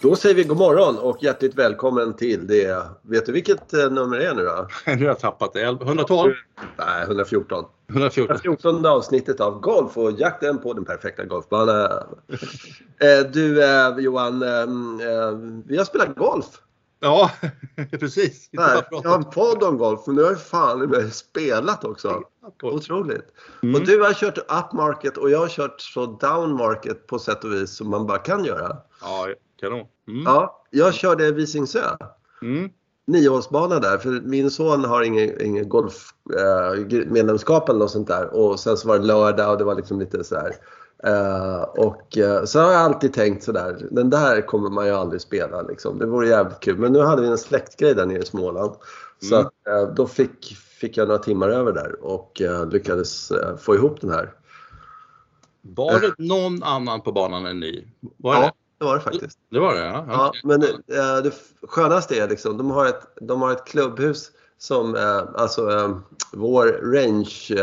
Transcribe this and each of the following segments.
Då säger vi god morgon och hjärtligt välkommen till det. Vet du vilket eh, nummer det är nu då? Nu har jag tappat det. 112? Nej, 114. 114. 114 avsnittet av Golf och jakten på den perfekta golfbanan. Eh, Du eh, Johan, vi har spelat golf. Ja, precis. Nej, jag har en podd om golf men nu har jag fan mig spelat också. Otroligt. Mm. Och du har kört upmarket och jag har kört så downmarket på sätt och vis som man bara kan göra. Ja, kanon. Mm. Ja, jag körde Visingsö. Mm. nioårsbana där för min son har ingen, ingen golfmedlemskap eller något sånt där och sen så var det lördag och det var liksom lite så här. Eh, och eh, så har jag alltid tänkt sådär, den där kommer man ju aldrig spela liksom. Det vore jävligt kul. Men nu hade vi en släktgrej där nere i Småland. Så Mm. att, eh, då fick, fick jag några timmar över där och lyckades få ihop den här. Var det någon annan på banan än ni? Var Ja, det? det var det faktiskt. Det var det, ja. Ja, Okej. men det skönaste är liksom, de har ett, de har ett klubbhus som, alltså vår range,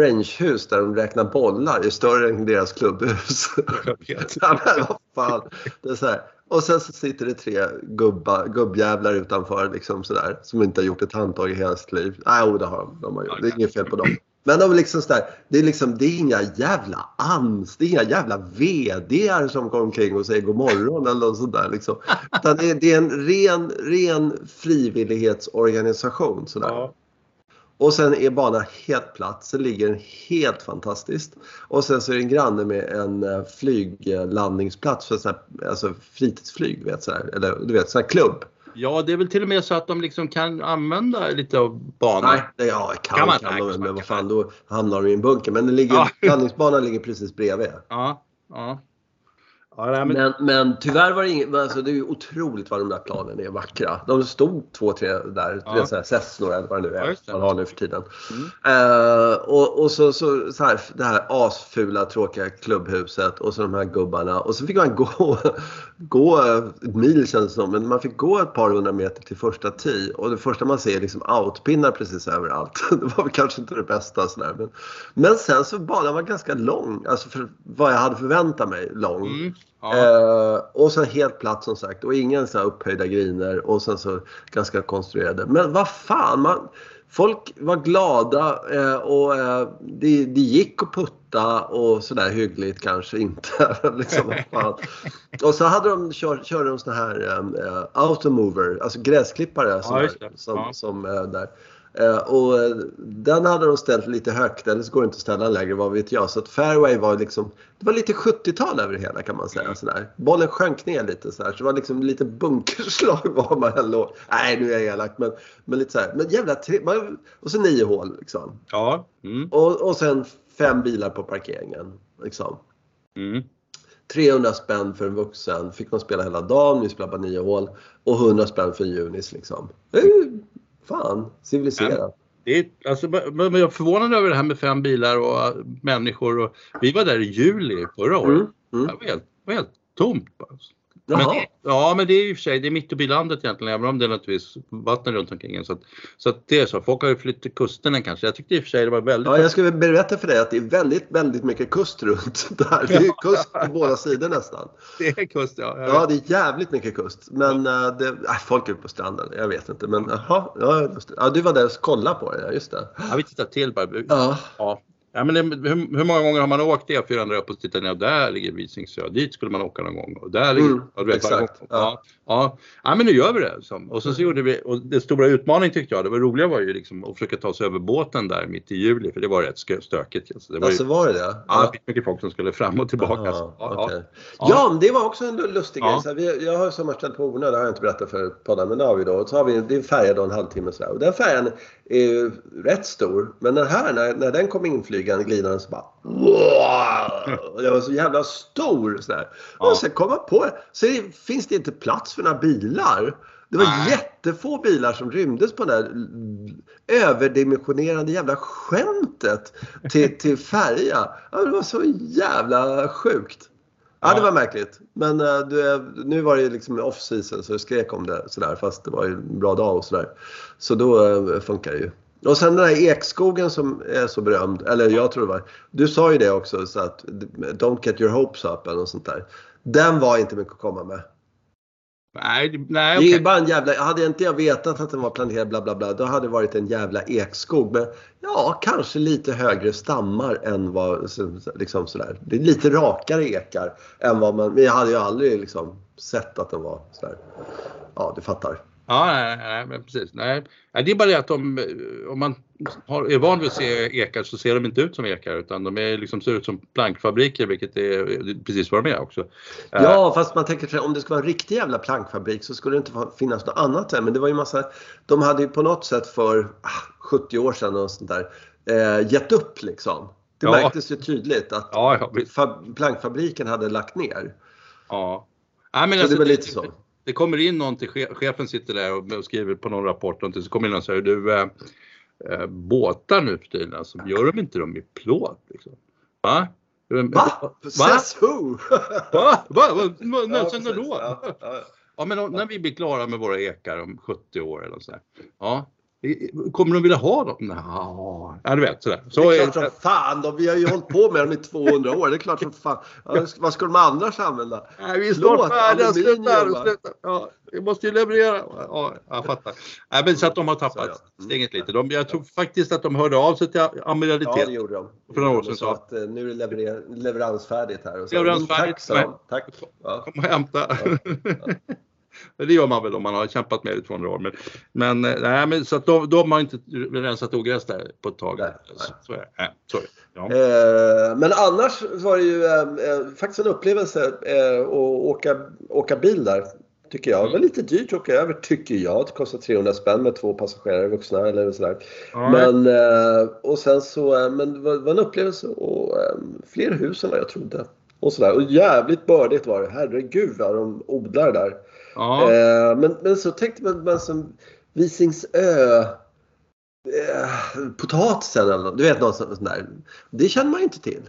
rangehus där de räknar bollar är större än deras klubbhus. Jag vet. ja, men vad fan. Det är så här. Och sen så sitter det tre gubba, gubbjävlar utanför liksom sådär, som inte har gjort ett handtag i hela sitt liv. Nej, jo, det har de. de har gjort. Det är inget fel på dem. Men de är liksom sådär, det är liksom, det är inga jävla ans, det är inga jävla VDR som går omkring och säger god morgon eller något sånt där liksom. Utan det är, det är en ren, ren frivillighetsorganisation sådär. Ja. Och sen är banan helt platt. Sen ligger den helt fantastiskt. Och sen så är det en granne med en eh, flyglandningsplats för sån här, alltså fritidsflyg. Du vet, så här, eller du vet, sån här klubb. ja, det är väl till och med så att de liksom kan använda lite av banan. Nej, det, ja, kan, Kan man- kan nej, de, men vad fan då hamnar de i en bunker. Men det ligger, Ja. landningsbanan ligger precis bredvid. Ja, ja. Ja nej, men, Men, men tyvärr var det inget, alltså det är ju otroligt vad de där planen är vackra. De stod två, tre där, Ja. så här Cessnor eller vad det nu Ja, är det. man har nu för tiden. Mm. Eh, och, och så, så, så här, det här asfula tråkiga klubbhuset och så de här gubbarna. Och så fick man gå, gå ett mil känns det som, men man fick gå ett par hundra meter till första tee. Och det första man ser är liksom outpinnar precis överallt. Det var väl kanske inte det bästa sådär. Men, men sen så banan var ganska lång, alltså för vad jag hade förväntat mig lång. mm, ja. Eh, och sen helt platt som sagt och ingen så här upphöjda griner och sen så ganska konstruerade. Men vad fan, man, folk var glada eh, och eh, det, det gick att putta och sådär hyggligt kanske inte. liksom. Och så hade de, kör, körde de såna här eh, automover, alltså gräsklippare som, det. som, Ja. som där. Eh, och den hade de ställt lite högt, eller så går det inte att ställa lägre, vad vet jag. Så att fairway var liksom, det var lite 70-tal över det hela kan man säga. Sådär. Bollen sjönk ner lite sådär, så det var liksom lite bunkerslag var man än låg. Nej, nu är jag elak, men, men lite såhär. Men jävla tre, man, Och så nio hål liksom. ja. Mm, Och, och sen fem bilar på parkeringen. Liksom. mm. 300 spänn för en vuxen. Fick man spela hela dagen, vi spelade bara nio hål. Och 100 spänn för en junis liksom. Det är fan civiliserat. Det är, alltså, men jag är förvånad över det här med fem bilar och äh, människor. Och, vi var där i juli förra året. Mm, mm. Det var helt, var helt tomt. bara. Jaha. Men, ja, men det är i och för sig det är mitt uppe i landet egentligen, även om det är naturligtvis vatten runt omkring en. Så, att, så att det är så. Folk har ju flyttat till kusterna kanske. Jag tyckte i och för sig det var väldigt... Ja, jag skulle berätta för dig att det är väldigt, väldigt mycket kust runt där. Det är ju kust på båda sidor nästan. Det är kust, ja. Ja, det är jävligt mycket kust. Men äh, det, äh, folk är ute på stranden, jag vet inte. Men jaha, ja, ja, du var där och kollade på det, ja, just det. ja, vi tittar till bara. Ja, Ja. Ja, men det, hur, hur många gånger har man åkt E400 upp och tittat ner? Där ligger Visingsö. Dit skulle man åka någon gång. Och där ligger, Mm, ja, vet, exakt, ja. Ja. Ja. ja, men nu gör vi det. Som. Och så, så gjorde vi, och det stora utmaningen tyckte jag, det var roliga var ju liksom att försöka ta sig över båten där mitt i juli, för det var rätt stökigt. Alltså. Det var ju, alltså var det det? ja, mycket folk som skulle fram och tillbaka. Aha, Så, ja, okej. ja. Ja, men det var också en lustig Ja. grej. Vi, jag har sommarställ på Ornö, det har jag inte berättat för podden, men det har vi då. Och så har vi, det är en färja då en halvtimme sådär. Och den färjan är ju rätt stor. Men den här, när, när den kom inflygande, glidande så bara wow! Den var så jävla stor sådär. Ja. Och sen kom man på så det, finns det inte plats för några bilar. Det var Nej. jättefå bilar som rymdes på det där överdimensionerade jävla skämtet till, till färja. Ja, det var så jävla sjukt. Ja, Ja. det var märkligt. Men eh, du, nu var det liksom off season så jag skrek om det sådär fast det var ju en bra dag och sådär. Så då uh, funkar det ju. Och sen den här ekskogen som är så berömd, eller jag tror det var. Du sa ju det också, så att don't get your hopes up eller något sånt där. Den var inte mycket att komma med. Nej, nej Det är bara en jävla, hade inte jag vetat att den var planerad bla bla bla, då hade det varit en jävla ekskog. Men ja, kanske lite högre stammar än vad, liksom sådär. Det är lite rakare ekar än vad man, men jag hade ju aldrig liksom sett att den var sådär. Ja, du fattar. Ja, nej, nej, precis. Nej. Det är bara det att de, eh, om man har, är van vid att se ekar så ser de inte ut som ekar utan de är, liksom, ser ut som plankfabriker vilket är precis vad de är också. Eh, Ja, fast man tänker sig om det skulle vara en riktig jävla plankfabrik så skulle det inte finnas något annat där. Men det var ju massa, de hade ju på något sätt för ah, 70 år sedan och sånt där eh, gett upp liksom. Det Ja. märktes ju tydligt att Ja, ja, plankfabriken hade lagt ner. ja. Nej, men Så alltså, det var lite så. Det kommer in någon till che- chefen sitter där och skriver på någon rapport och så kommer in någon och säger du äh, äh, båtar nu för tiden, alltså, gör de inte dem i plåt? Liksom? Va? Va? Says who? Va? Va? Va? När, sen precis. då? Ja, men när vi blir klara med våra ekar om 70 år eller så. Ja, kommer de vilja ha dem? Nå, Ja, du vet sådär. Så Det är klart som fan, de, vi har ju hållit på med dem i 200 år. Det är klart som fan. Ja, vad ska de annars använda? Nej, vi är snart färdiga. Sluta, sluta. Ja, vi måste ju leverera. Ja, jag fattar. Nej, men så att de har Så, tappat ja. Mm. steget lite. De, jag tror faktiskt att de hörde av sig till Ja, amiralitet. det gjorde de. För några år sedan så. att eh, nu är det leveransfärdigt här. Och så, Leveransfärdigt, Tack, de. Tack. Ja. Kom och hämta. Men det gör man väl om man har kämpat med det i 200 år. Men, men, eh, nej, men så att de, de har inte rensat ogräs där på ett tag. Nej, Så, så är. Nej, så är det. Ja. Eh, men annars var det ju eh, eh, faktiskt en upplevelse eh, att åka, åka bil där. Tycker jag. Det var lite dyrt att åka över tycker jag. Det kostar 300 spänn med två passagerare vuxna eller sådär. Ja, Men, eh, och sen så, men det var, var en upplevelse och fler hus än vad jag trodde. Och sådär. Och jävligt bördigt var det. Herregud vad de odlar där. Ja. Eh, men, men så tänkte man, man som Visingsö eh, potatisen eller du vet något sånt där. Det känner man ju inte till.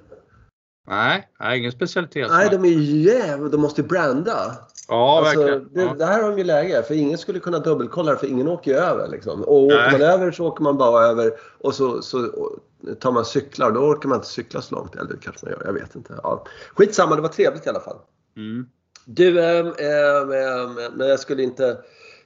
Nej, nej, ingen specialitet. Nej, de är ju jävla, de måste ju branda. Ja, Alltså, verkligen. det, Ja. det här har de ju läge för ingen skulle kunna dubbelkolla det för ingen åker ju över liksom. Och åker Nej. man över så åker man bara över och så, så och, tar man cyklar då orkar man inte cykla så långt. Eller det kanske man gör, jag vet inte. Ja. Skitsamma, det var trevligt i alla fall. Mm. Du, ähm, ähm, men jag skulle inte...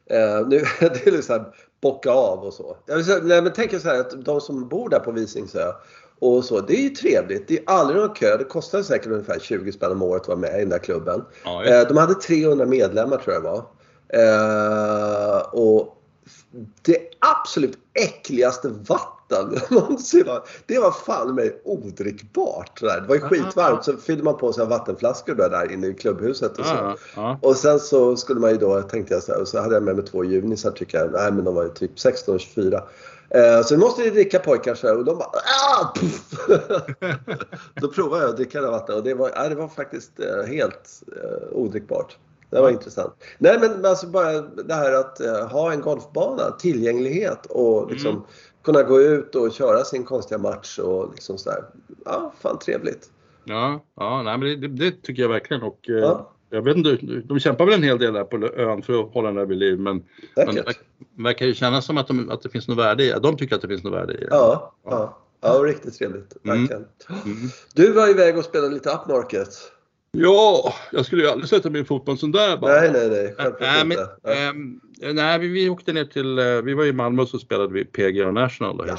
Äh, nu, det är liksom bocka av och så. Jag säga, nej, men tänk så här att de som bor där på Visingsö och så, det är ju trevligt. Det är aldrig någon kö. Det kostar säkert ungefär 20 spänn om året att vara med i den där klubben. Ja. Eh, de hade 300 medlemmar tror jag det var. Eh, och det absolut äckligaste vatten någonsin. Det var fan mig odrickbart. sådär. Det var ju skitvarmt så fyllde man på sig vattenflaskor där, där inne i klubbhuset och så. Och sen så skulle man ju då, tänkte jag så här, och så hade jag med mig två junisar tycker jag. Nej men de var ju typ 16 och 24. Eh, så nu måste ni dricka pojkar så och de bara ah! Då provade jag att dricka det vattnet och det var, det var faktiskt eh, helt eh, odrickbart. Det var intressant. Nej men alltså bara det här att eh, ha en golfbana, tillgänglighet och liksom Mm. Kunna gå ut och köra sin konstiga match och liksom sådär. Ja, fan trevligt. Ja, ja nej, men det, det, tycker jag verkligen. Och, eh, Ja. Jag vet inte, de kämpar väl en hel del där på ön för att hålla den där vid liv. Men, men det verkar- ju kännas som att, de, att det finns något värde i De tycker att det finns något värde i det. Ja, ja. Ja, riktigt trevligt. Mm. Verkligen. Mm. Du var iväg och spelade lite upmarket. Ja, jag skulle ju aldrig sätta mig i fot på en sån där bara. Nej, nej, nej. Självklart men, inte. Nej. ehm, nej vi, vi åkte ner till, eh, vi var i Malmö och så spelade vi PGA National. Då. Jaha.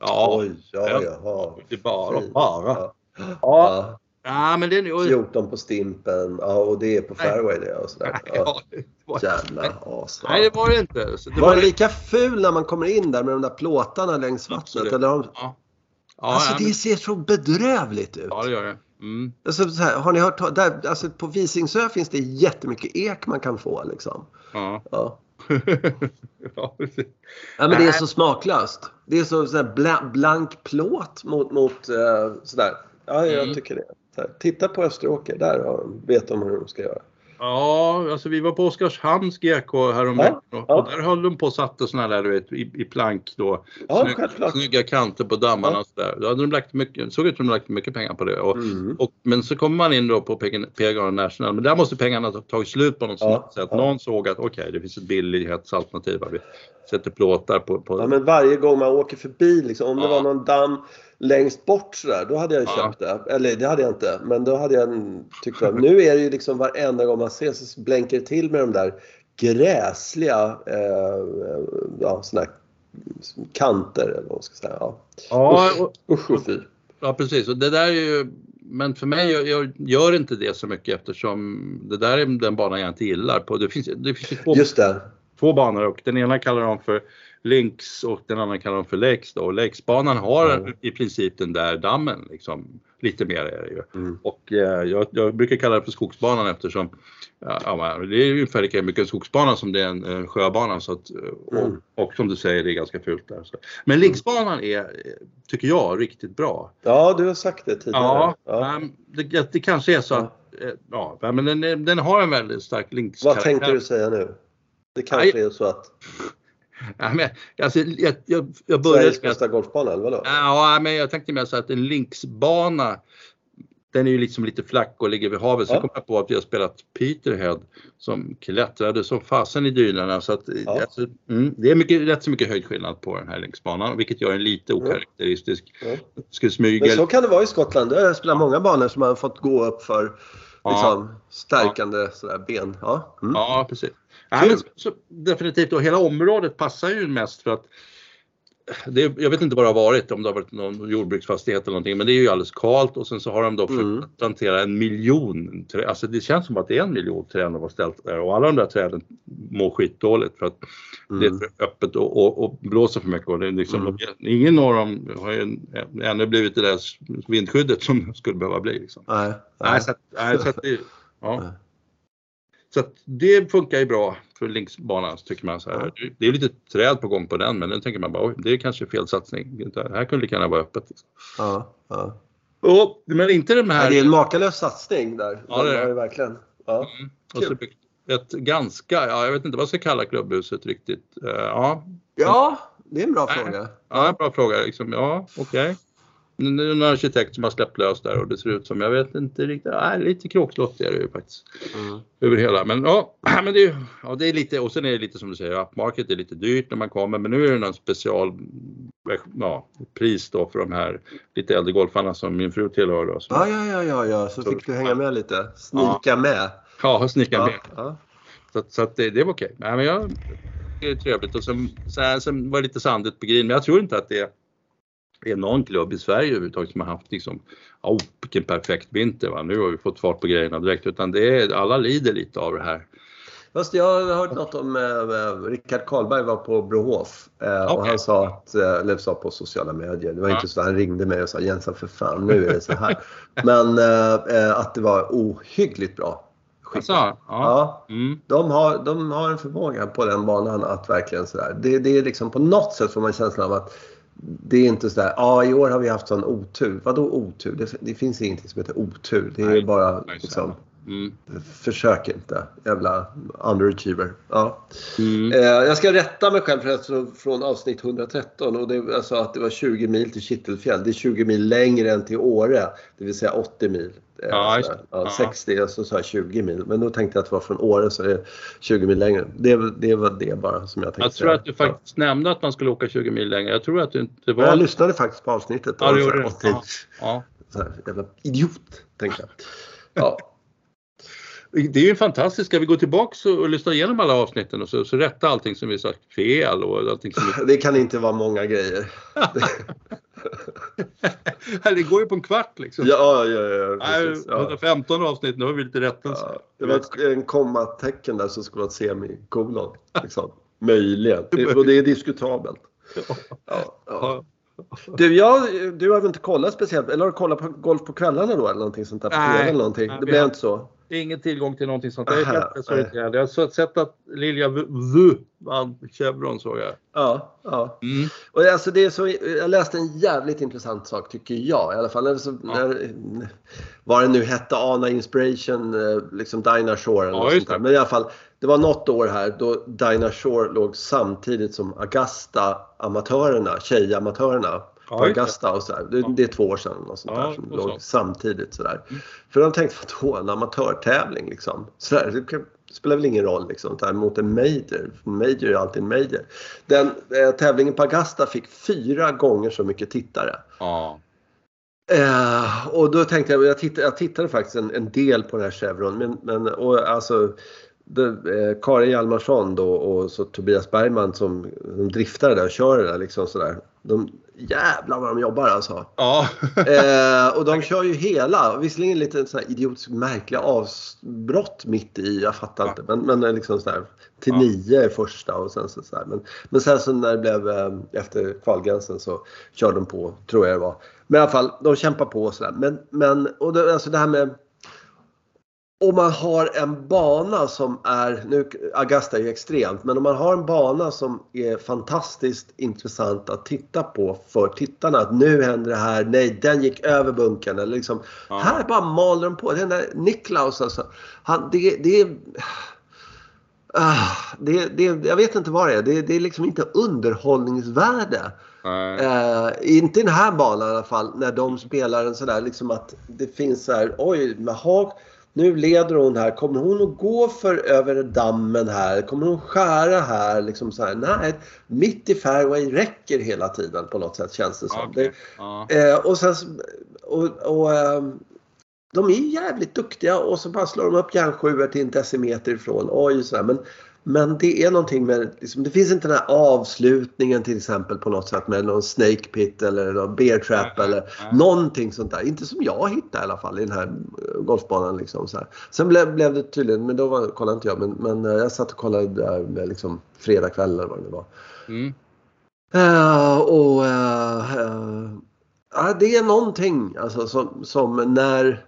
Ja. Oj, ja, Ja. jaha. Det bara, Fint. bara. Ja. Ja. Ja. Ja, men det är och, 14 på Stimpen. Ja, och det är på fairway det och sådär. Ja. Jävla as. Nej, det var det inte. Så Det Var var det lika ful när man kommer in där med de där plåtarna längs vattnet? Absolut. Eller de... Ja. Ja, Alltså det ser så bedrövligt ut. ja, det gör det. Mm. Alltså, så här, har ni hört där, alltså, På Visingsö finns det jättemycket ek man kan få liksom. Ja. Ja. ja, precis. Ja, men det är så smaklöst. Det är så, så här bla, blank plåt mot, mot uh, sådär. Ja, jag Mm. tycker det. Här, titta på Österåker. Där har vet de hur de ska göra. Ja, alltså vi var på Oskarshamns GK häromveckan och, ja. och där höll de på och satte såna där du vet i, i plank då. Ja, Snygg, självklart. snygga kanter på dammarna Ja. sådär. Då hade de lagt mycket, såg ut som de lagt mycket pengar på det. Och, Mm. och, men så kommer man in då på PGA National, men där måste pengarna ha tagit slut på något Ja, sätt. ja. Någon såg att okej, det finns ett billighetsalternativ. här. Vi sätter plåtar på, på Ja, men varje gång man åker förbi, liksom, om det Ja. var någon damm längst bort sådär, då hade jag ju Ja. köpt det. Eller det hade jag inte, men då hade jag en- tyckt att nu är det ju liksom varenda gång man ses så blänker det till med de där gräsliga eh, ja, såna kanter eller vad man ska säga. Ja. Ja, och, Usch och fy. ja, precis. Och det där är ju, men för mig jag, jag gör inte det så mycket eftersom det där är den banan jag inte gillar. På, det, finns, det finns ju två Just det. två banor och den ena kallar de för Links och den andra kallar de för Lakes då. Och Lakesbanan har Ja. i princip den där dammen liksom. Lite mer är det ju. Mm. Och eh, jag, jag brukar kalla det för skogsbanan eftersom ja, det är ungefär lika mycket en skogsbana som det är en, en sjöbana. Så att, och, Mm. och som du säger, det är ganska fult där. Så. Men Linksbanan är, eh, tycker jag, riktigt bra. Ja, du har sagt det tidigare. Ja, Ja. det, det kanske är så att, eh, ja, men den, är- den har en väldigt stark Vad Links-karaktär. tänkte du säga nu? Det kanske är så att Ja, men, alltså, jag, jag, jag började Sveriges bästa golfbana, eller vadå? ja, men jag tänkte mer så att en linksbana den är ju liksom lite flack och ligger vid havet. Sen Ja. kom jag på att har spelat Peterhead som klättrade som fasen i dynorna. Så att, Ja. alltså, mm, det är mycket, rätt så mycket höjdskillnad på den här linksbanan vilket gör den lite okaraktäristisk. Ja. Ska smyga. Men så kan det vara i Skottland. Jag har spelat många banor som har fått gå upp för liksom, stärkande sådär, ben. Mm. Ja, precis. Ja, men, så, definitivt, och hela området passar ju mest för att det, jag vet inte vad det har varit, om det har varit någon jordbruksfastighet eller någonting, men det är ju alldeles kalt och sen så har de då Mm. plantera en miljon träd. Alltså det känns som att det är en miljon träd de har ställt där och alla de där träden mår skitdåligt för att det är Mm. för öppet och, och, och blåser för mycket. Och det är liksom, Mm. Ingen av dem har ju ännu blivit det där vindskyddet som skulle behöva bli. Liksom. Nej. Nej, så att, nej, så att det, ja. Så att det funkar ju bra för Linksbanan tycker man så här. Det är lite träd på gång på den men den tänker man bara oj, det är kanske fel satsning. Det här kunde lika gärna vara öppet. Liksom. Ja, ja. Och, men inte den här. det är en makalös satsning där. Ja, det är det. verkligen. Ja. Mm. Och så ett ganska, ja jag vet inte vad jag ska kalla klubbhuset riktigt. Eh, ja, ja, det är en bra Nej. fråga. ja bra fråga liksom. Ja, okej. Nu är det en arkitekt som har släppt lös där och det ser ut som, jag vet inte riktigt, nej, lite kråkslott är det ju faktiskt. Mm. över hela. Men ja, men det, är- ja, det är lite och sen är det lite som du säger, upmarket är lite dyrt när man kommer men nu är det någon special ja, pris då för de här lite äldre golfarna som min fru tillhör då. Ja, ja, ja, ja, ja, så fick du hänga med lite. Snika med. ja, har snickat Ja, med. ja. Så, så att det, det var okej. Nej, men jag, det är trevligt och sen, sen, sen var det lite sandigt på green men jag tror inte att det är någon klubb i Sverige överhuvudtaget som har haft liksom, oh, vilken perfekt vinter va? nu har vi fått fart på grejerna direkt utan det är, alla lider lite av det här. Fast jag har hört något om eh, Rickard Karlberg var på Brohof eh, och Okej. han sa att, eh, eller sa på sociala medier, det var Ja. inte så att han ringde mig och sa Jensa för fan nu är det så här. Men eh, eh, att det var ohyggligt bra. Alltså, ja. Ja, Mm. de har, de har en förmåga på den banan att verkligen sådär. Det, det är liksom på något sätt får man känslan av att det är inte sådär, ja i år har vi haft sån otur. Vadå otur? Det, det finns ingenting som heter otur. Det är Nej, bara nej, liksom, Mm. försök inte. Jävla underachiever. Ja. Mm. Eh, jag ska rätta mig själv förresten från avsnitt 113 och det, jag sa att det var 20 mil till Kittelfjäll. Det är 20 mil längre än till Åre, det vill säga 80 mil. Ja, just sådär. det. ja, Ja. 60 och så sa jag 20 mil. Men då tänkte jag att det var från Åre så är det 20 mil längre. Det, det var det bara som jag tänkte Jag tror säga. att du faktiskt nämnde att man skulle åka 20 mil längre. Jag tror att du inte Ja. var... Jag lyssnade faktiskt på avsnittet. Ja, det så gjorde du. 80. Ja. Ja. Så här, jävla idiot, tänkte jag. Ja. Det är ju fantastiskt. Ska vi gå tillbaks och, och lyssna igenom alla avsnitten och så, så rätta allting som vi sagt fel och allting som vi... Det kan inte vara många grejer. det går ju på en kvart liksom. Ja, ja, ja. Nej, Precis, ja. 115 avsnitt, nu har vi lite rättelse. Ja, det var ett, en kommatecken där som skulle vara ett semikolon. Liksom. Möjligen. Det, och det är diskutabelt. Ja, ja. Ja. Du, jag, du har väl inte kollat speciellt, eller har du kollat på golf på kvällarna då eller någonting sånt där på Nej. Eller någonting? Nej, det blev inte så? Ingen tillgång till någonting sånt. Aha, Jag, så irriterad. jag har sett att Lilja Vu vann Chevron såg jag. Ja, ja. Mm. Och alltså det är så, jag läste en jävligt intressant sak tycker jag i alla fall. Alltså, när, vad det nu hette, Ana Inspiration, eh, liksom Dinah Shore eller Ja, sånt där. Men i alla fall, det var något år här då Dinah Shore låg samtidigt som Augusta-amatörerna, tjejamatörerna Ja, på det. Augusta och sådär. Det, Ja. det är två år sedan och sånt där som och låg så. samtidigt sådär. Mm. För de tänkte, vadå en amatörtävling liksom? Sådär, det kan- spelar väl ingen roll liksom, där, mot en major. Major är alltid en major. Den eh, tävlingen på Augusta fick fyra gånger så mycket tittare. Ja. Eh, och då tänkte jag, jag tittade, jag tittade faktiskt en, en del på den här Chevron. Men, men och alltså, det, eh, Karin Hjalmarsson då och så Tobias Bergman som de driftar det där och kör det där liksom sådär. De, jävlar vad de jobbar alltså. Ja. Eh, och de kör ju hela, visserligen lite sådana här idiotiskt märkliga avbrott mitt i, jag fattar Ja. inte. Men, men liksom sådär till Ja. nio är första och sen så sådär. Men, men sen så när det blev eh, efter kvalgränsen så körde de på, tror jag det var. Men i alla fall, de kämpar på och sådär. Men, men och det, alltså det här med om man har en bana som är, nu Augusta är ju extremt, men om man har en bana som är fantastiskt intressant att titta på för tittarna. Att nu händer det här, nej den gick över bunkern. Eller liksom, Ja. Här bara maler de på. Den där Niklaus alltså. Han, det, det är... Ah, det, det, jag vet inte vad det är. Det, det är liksom inte underhållningsvärde. Eh, inte i den här banan i alla fall. När de spelar en sådär liksom att det finns så här. Oj, Mahag, nu leder hon här. Kommer hon att gå för över dammen här? Kommer hon skära här? Liksom så här. Nej, mitt i fairway räcker hela tiden på något sätt känns det som. Okej. Det. Eh, och sen, så- och, och ehm, de är jävligt duktiga och så bara slår de upp järnsjuor till en decimeter ifrån. Oj, sådär. Men, men det är någonting med, liksom, det finns inte den här avslutningen till exempel på något sätt med någon snake pit eller någon bear trap Nej, eller nej. någonting sånt där. Inte som jag hittade i alla fall i den här eh, golfbanan. Liksom, så här. Sen blev, blev det tydligen, men då var, kollade inte jag, men, men eh, jag satt och kollade där med liksom fredag kväll eller vad det nu var. Mm. Eh, och eh, ja, det är någonting alltså, som, som när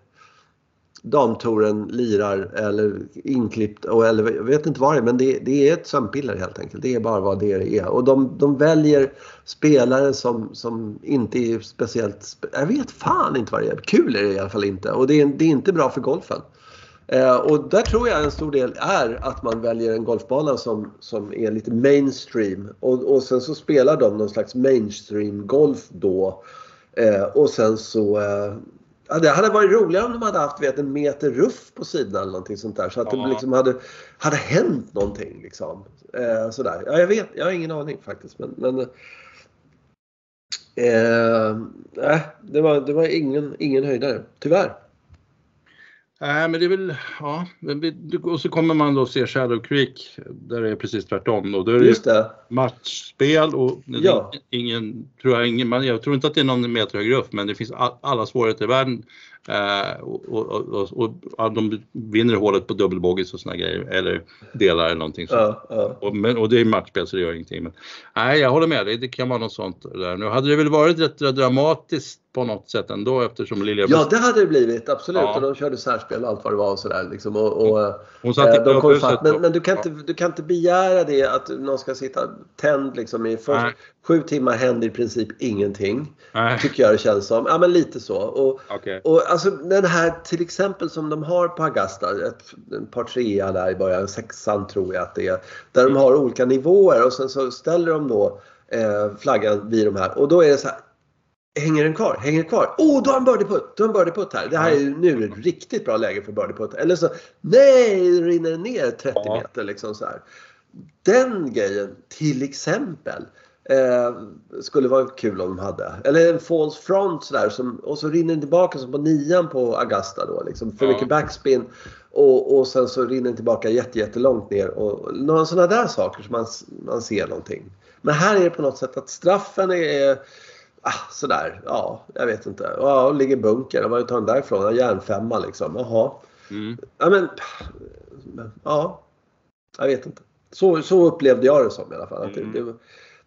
damtouren lirar eller inklippt och, eller jag vet inte vad det är men det, det är ett sömnpiller helt enkelt. Det är bara vad det är. Och de, de väljer spelare som, som inte är speciellt... Jag vet fan inte vad det är. Kul är det i alla fall inte. Och det är, det är inte bra för golfen. Eh, och där tror jag en stor del är att man väljer en golfbana som, som är lite mainstream. Och, och sen så spelar de någon slags mainstream-golf då. Eh, och sen så... Eh, ja, det hade varit roligare om de hade haft vet, en meter ruff på sidan eller någonting sånt där. Så att Ja. det liksom hade, hade hänt någonting. Liksom. Eh, sådär. Ja, jag vet, jag har ingen aning faktiskt. Men, men eh, nej, det var, det var ingen, ingen höjdare. Tyvärr. Nej, men det är väl, ja. Och så kommer man då se Shadow Creek där det är precis tvärtom. Och då är det Just det. matchspel och Ja. ingen, tror jag, ingen, man, jag tror inte att det är någon meter högre upp men det finns all, alla svårigheter i världen. Eh, och, och, och, och, de vinner hålet på dubbelbogeys och såna grejer eller delar eller någonting sånt. Ja, ja. Och, men, och det är matchspel så det gör ingenting. Men, nej, jag håller med dig. Det kan vara något sånt där. Nu hade det väl varit rätt dramatiskt på något sätt ändå eftersom Lilja Ja, det hade det blivit. Absolut. Ja. Och de körde särspel och allt vad det var och sådär. Liksom. Och, och, hon satt eh, de kom fatt. Men, men du, kan inte, du kan inte begära det att någon ska sitta tänd liksom, i först, Nej. sju timmar händer i princip ingenting. Nej, Tycker jag det känns som. Ja men lite så. Och, okej. och alltså den här till exempel som de har på Augusta, ett, en par trea där i början, sexan tror jag att det är. Där de har olika nivåer och sen så ställer de då eh, flaggan vid de här och då är det så här. Hänger den kvar? Hänger den kvar? Oh, då har en birdie-putt! Då har en birdie-putt här. Det här är ju nu ett riktigt bra läge för birdie-putt. Eller så, nej, rinner den ner 30 Ja. meter liksom så här. Den grejen, till exempel, eh, skulle vara kul om de hade. Eller en false front sådär som, och så rinner den tillbaka som på nian på Augusta då. Liksom, för Ja. mycket backspin. Och, och sen så rinner den tillbaka jätte, jättelångt ner. Och några sådana där saker som man, man ser någonting. Men här är det på något sätt att straffen är Ah, sådär, ja, jag vet inte. Ja, ligger bunker. Var tar den därifrån? Ja, järnfemma liksom. Jaha. Mm. Ja, men... Ja, jag vet inte. Så, så upplevde jag det som i alla fall. Att det, Mm. det,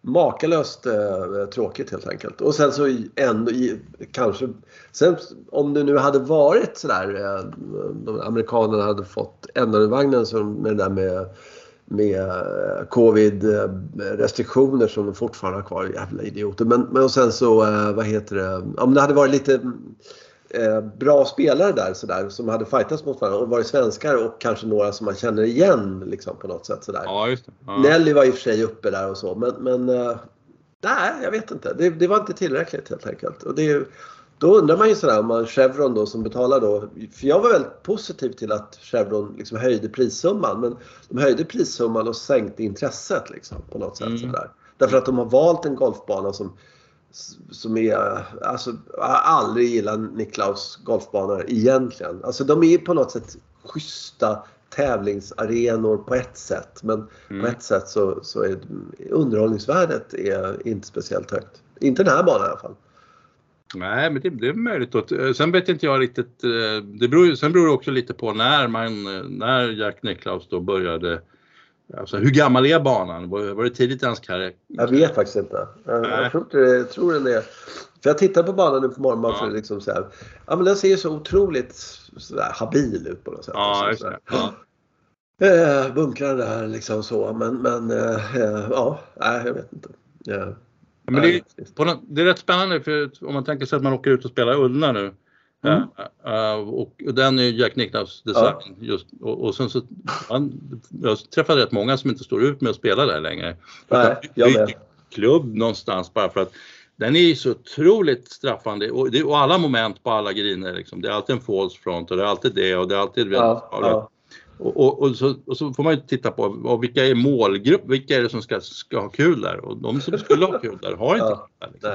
makalöst eh, tråkigt helt enkelt. Och sen så ändå kanske, sen om det nu hade varit sådär, eh, de amerikanerna hade fått vagnen som med det där med med eh, covid-restriktioner eh, som de fortfarande har kvar. Jävla idioter. Men, men och sen så, eh, vad heter det, om det hade varit lite eh, bra spelare där sådär som hade fightats mot varandra och varit svenskar och kanske några som man känner igen liksom på något sätt sådär. Ja, just. Ja. Nelly var i och för sig uppe där och så men, men eh, nej, jag vet inte. Det, det, var inte tillräckligt helt enkelt. Och det, då undrar man ju sådär om man Chevron då som betalar då. För jag var väldigt positiv till att Chevron liksom höjde prissumman. Men de höjde prissumman och sänkte intresset liksom på något sätt. Mm. Sådär. Därför att de har valt en golfbana som som är, alltså jag har aldrig gillat Niklaus golfbanor egentligen. Alltså de är på något sätt schyssta tävlingsarenor på ett sätt. Men mm. på ett sätt så, så är underhållningsvärdet är inte speciellt högt. Inte den här banan i alla fall. Nej, men det, det är möjligt. Att, eh, sen vet inte jag riktigt. Eh, det beror, sen beror det också lite på när man, när Jack Nicklaus då började. Alltså hur gammal är banan? Var, var det tidigt i hans karriär? Jag vet faktiskt inte. Jag, jag tror, inte, jag tror den är... För jag tittar på banan nu på morgonen ja. liksom så här, Ja men den ser ju så otroligt så där, habil ut på något sätt. Ja, just det. Ja. Eh, bunkrar där liksom så men, men eh ja, nej jag vet inte. Ja. Men det, är, det är rätt spännande för om man tänker sig att man åker ut och spelar Ullna nu. Mm. Uh, och, och den är Jack Nicklaus design. Ja. Just, och, och sen så, man, jag har träffat rätt många som inte står ut med att spela där längre. Nej, jag med. klubb någonstans bara för att den är så otroligt straffande och, det, och alla moment på alla griner. Liksom. Det är alltid en false front och det är alltid det och det är alltid ja, ja. Och, och, så, och, så, får man ju titta på och vilka är målgrupp, vilka är det som ska, ska ha kul där och de som skulle ha kul där har inte ja, där, liksom.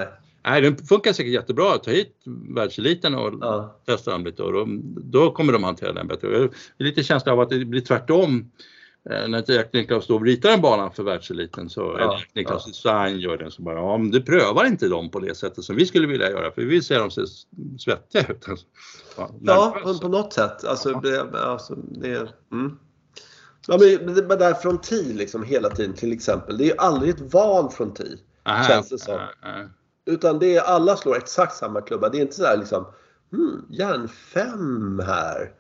Nej. den funkar säkert jättebra att ta hit världseliten och ja. testa dem lite och då, då kommer de hantera den bättre. Jag har lite känsla av att det blir tvärtom Eh, när Jack Nicklaus då ritar en bana för världseliten så, ja, Nicklaus ja. design gör den så bara, ja men du prövar inte dem på det sättet som vi skulle vilja göra för vi vill se dem se svettiga ut. Alltså, ja, ja på, något sätt. Alltså, ja. det, alltså, det, mm. ja, men det är där från TI liksom hela tiden till exempel. Det är ju aldrig ett val från TI. Känns det som. Utan det är alla slår exakt samma klubba. Det är inte sådär liksom, hmm, järn 5 här.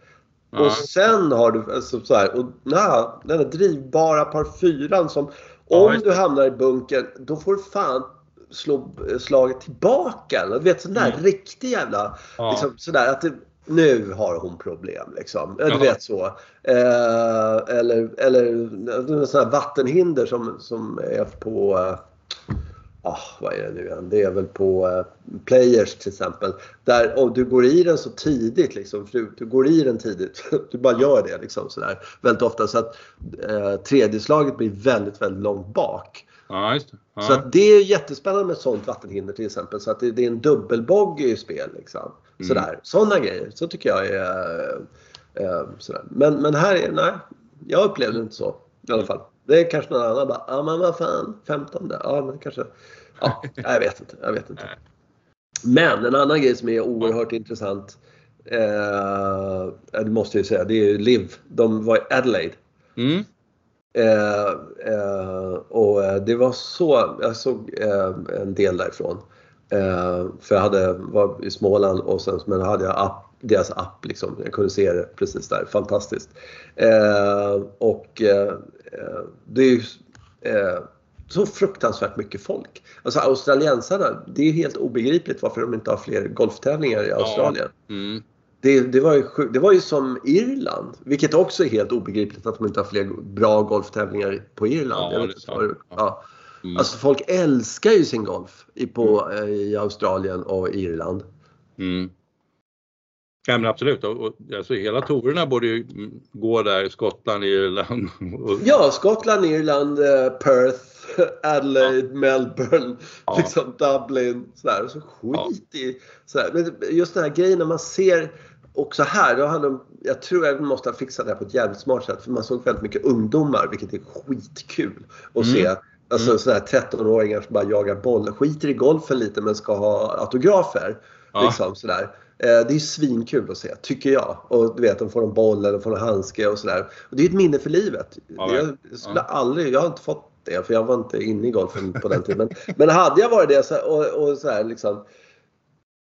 Och sen har du alltså, så här, och, na, den här drivbara par 4 som om ja, du hamnar i bunkern då får du fan slå slaget tillbaka. Du vet sån där mm. riktig jävla, ja. liksom, sådär att det, nu har hon problem liksom. Du vet så. Eh, eller eller sådana här vattenhinder som, som är på eh, ah, vad är det nu igen? Det är väl på eh, Players till exempel. Där och du går i den så tidigt liksom. Du, du går i den tidigt. Du bara gör det liksom sådär. Väldigt ofta så att eh, tredje slaget blir väldigt, väldigt långt bak. Ja. Ja. Så att det är jättespännande med ett sånt vattenhinder till exempel. Så att det, det är en dubbelboggy i spel liksom. Mm. Sådär. Sådana grejer. Så tycker jag är eh, sådär. Men, men här är, nej. Jag upplevde det inte så i alla fall. Det är kanske någon annan bara, ja men vad fan, 15 Ja men kanske, ja jag vet inte, jag vet inte. Men en annan grej som är oerhört intressant, eh, det måste jag säga, det är Liv. De var i Adelaide. Mm. Eh, eh, och det var så, jag såg eh, en del därifrån. Eh, för jag hade, var i Småland och sen men hade jag app, deras app liksom. Jag kunde se det precis där. Fantastiskt. Eh, och Eh, det är ju eh, så fruktansvärt mycket folk. Alltså australiensarna, det är helt obegripligt varför de inte har fler golftävlingar i Australien. Ja. Mm. Det, det, var ju, det var ju som Irland, vilket också är helt obegripligt att de inte har fler bra golftävlingar på Irland. Ja, var, ja. Mm. Alltså folk älskar ju sin golf i, på, mm. i Australien och Irland. Mm. Ja men absolut, och, och, alltså, hela tourerna borde ju gå där, Skottland, Irland. Och... Ja, Skottland, Irland, eh, Perth, Adelaide, ja. Melbourne, ja. liksom Dublin. Sådär. Så skit ja. i... Sådär. Men just den här grejen när man ser också här, då de, jag tror jag måste ha fixat det här på ett jävligt smart sätt för man såg väldigt mycket ungdomar vilket är skitkul att mm. se. Alltså mm. sådana här 13-åringar som bara jagar boll, skiter i golfen lite men ska ha autografer. Ja. Liksom sådär. Eh, det är svinkul att se, tycker jag. Och du vet, de får en boll eller får en handske och sådär. Och det är ett minne för livet. Ja, jag, skulle ja. aldrig, jag har inte fått det för jag var inte inne i golfen på den tiden. Men, men hade jag varit det så, och, och så här liksom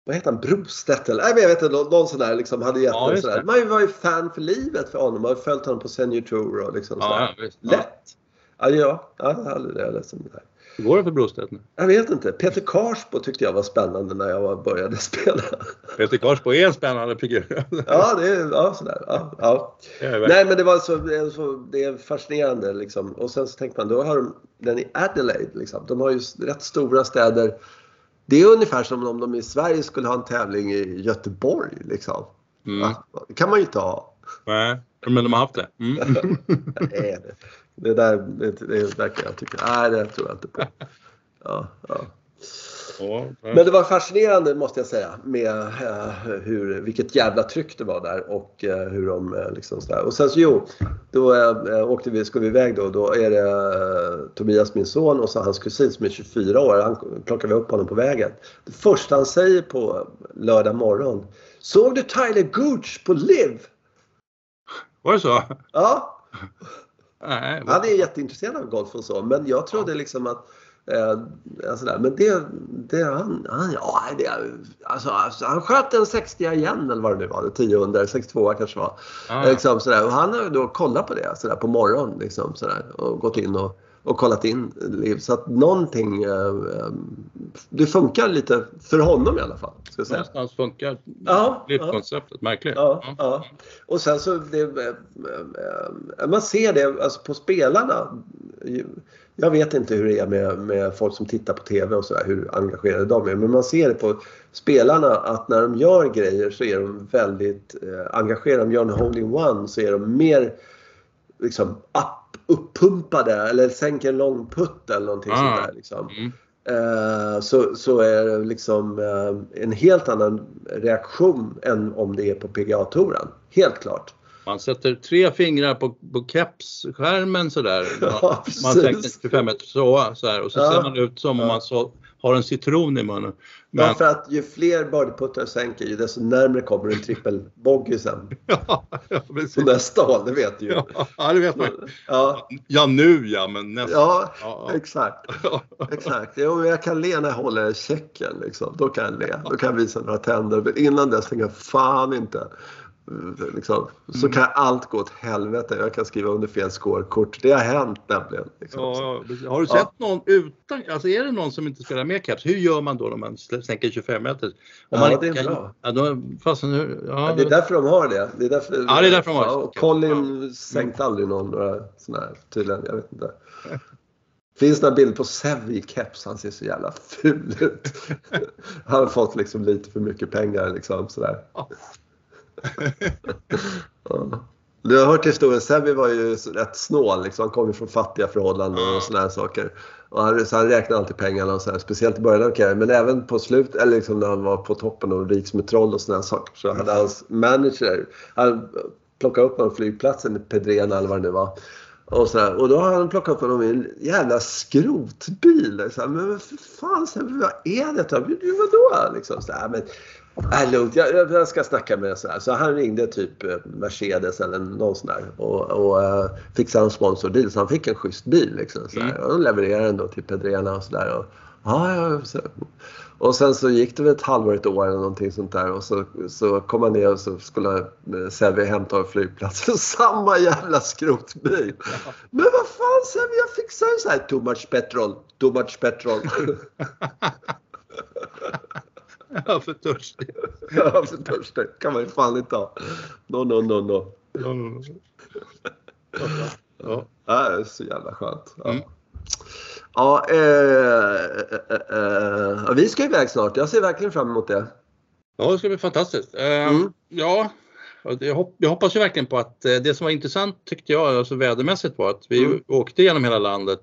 vad heter han, Brostedt eller? Nej, jag vet inte, någon, någon sån där liksom hade gett Ja, sådär. Man var ju fan för livet för honom. Man har följt honom på Senior Tour och liksom Ja, sådär. ja. Lätt! Ja, ja, jag aldrig det. Jag är ledsen. Hur går det för Brostedt nu? Jag vet inte. Peter Karsbo tyckte jag var spännande när jag började spela. Peter Karsbo är en spännande figur. Ja, det är ja, sådär. Ja, ja. Nej, men det var så, så, det är fascinerande liksom. Och sen så tänkte man, då har de den i Adelaide liksom. De har ju rätt stora städer. Det är ungefär som om de i Sverige skulle ha en tävling i Göteborg liksom. Mm. Va? Det kan man ju inte ha. Nej, men de har haft det. Mm. Nej, det, det där det, det verkar jag tycka. Nej, det tror jag inte på. Ja, ja. Men det var fascinerande måste jag säga med eh, hur, vilket jävla tryck det var där och eh, hur de eh, liksom sådär. Och sen så jo, då åkte vi, ska vi iväg då. Då är det Tobias min son och så hans kusin som är 24 år. Han plockar vi upp honom på vägen. Det första han säger på lördag morgon. Såg du Tyler Gooch på LIV? Var det så? Ja, Nej. Han är jätteintresserad av golf och så, men jag trodde liksom att eh, alltså där, men det, det han, han, ja, det, alltså, alltså, han sköt en 60 igen eller vad det nu var, 10 under, 62 kanske var. Ja. Liksom, sådär. Och han har då kollat på det sådär, på morgonen liksom, sådär, och gått in och, och kollat in liv. Så att någonting, eh, eh, det funkar lite för honom i alla fall. Ska säga. Någonstans funkar Ja, livskonceptet. Märkligt. Ja, ja. Och sen så det, eh, man ser det alltså på spelarna. Jag vet inte hur det är med, med folk som tittar på TV och sådär, hur engagerade de är. Men man ser det på spelarna att när de gör grejer så är de väldigt engagerade. Om de gör en holding-one så är de mer liksom upp, uppumpade eller sänker en lång putt eller någonting Ah. sånt där. Liksom. Mm. Eh, så, så är det liksom eh, en helt annan reaktion än om det är på PGA-touren. Helt klart. Man sätter tre fingrar på, på kepsskärmen sådär. Ja, man tänker 25 meter så, så här, och så Ja. ser man ut som om man så, har en citron i munnen. Men, Ja, för att ju fler birdieputtar du sänker ju desto närmare kommer en trippelbogey sen. ja, ja, precis. På nästa håll, det vet du ju. Ja, det vet man. Ja, Ja, nu ja, men nästa. ja Ja. exakt. Exakt. Jo, jag kan le när jag håller checken. Liksom. Då kan jag le. Då kan jag visa några tänder. Men innan dess tänker jag fan inte. Liksom. Så kan allt gå åt helvete. Jag kan skriva under fel scorekort. Det har hänt nämligen. Liksom. Ja, ja. Har du Ja. sett någon utan, alltså är det någon som inte spelar med caps, hur gör man då när man sänker 25 meter? Om Ja, man det är kan- bra. Ja, då, fastän, hur- ja, Ja, det är därför de har det. Det är därför, Ja, det är därför de har det. Ja, Colin sänkte aldrig någon några sådana här tydligen. Jag vet inte. Finns några bilder på Sev i keps. Han ser så jävla ful ut. Han har fått liksom lite för mycket pengar liksom sådär. Ja. Du har hört historien. Sevi var ju rätt snål. Liksom. Han kom ju från fattiga förhållanden och sådana här saker. Och han, så han räknade alltid pengarna och så här, speciellt i början av karriären. Men även på slut, eller liksom när han var på toppen och rik som ett troll och sådana saker. Så hade hans manager, han plockade upp honom på flygplatsen i Pedrena eller vad det nu var. Och, så här, och då har han plockat upp honom i en jävla skrotbil. Så här, men vad för fan, så här, vad är detta? Vadå? Liksom, så här, men, Äh, lugnt, jag, jag ska snacka med så här. Så han ringde typ eh, Mercedes eller någon sån där och, och uh, fixade en sponsordeal så han fick en schysst bil. Liksom, så. Mm. Och de levererade den då till Pedrena och sådär. Och, ja, ja, så. och sen så gick det väl ett halvår, ett år eller någonting sånt där och så, så kom han ner och så skulle eh, Sevi hämta av flygplatsen. Samma jävla skrotbil. Men vad fan Sevi, jag fixar ju så här. Too much petrol, too much petrol. Ja, för törstig. Ja, för törstig kan man ju fan inte ha. No, no, no, no. Ja. Ja, det är så jävla skönt. Ja, Mm. ja eh, eh, eh, ja, vi ska iväg snart. Jag ser verkligen fram emot det. Ja, det ska bli fantastiskt. Eh, Mm. Ja, jag, hop- jag hoppas ju verkligen på att eh, det som var intressant tyckte jag, alltså vädermässigt var att vi Mm. åkte genom hela landet.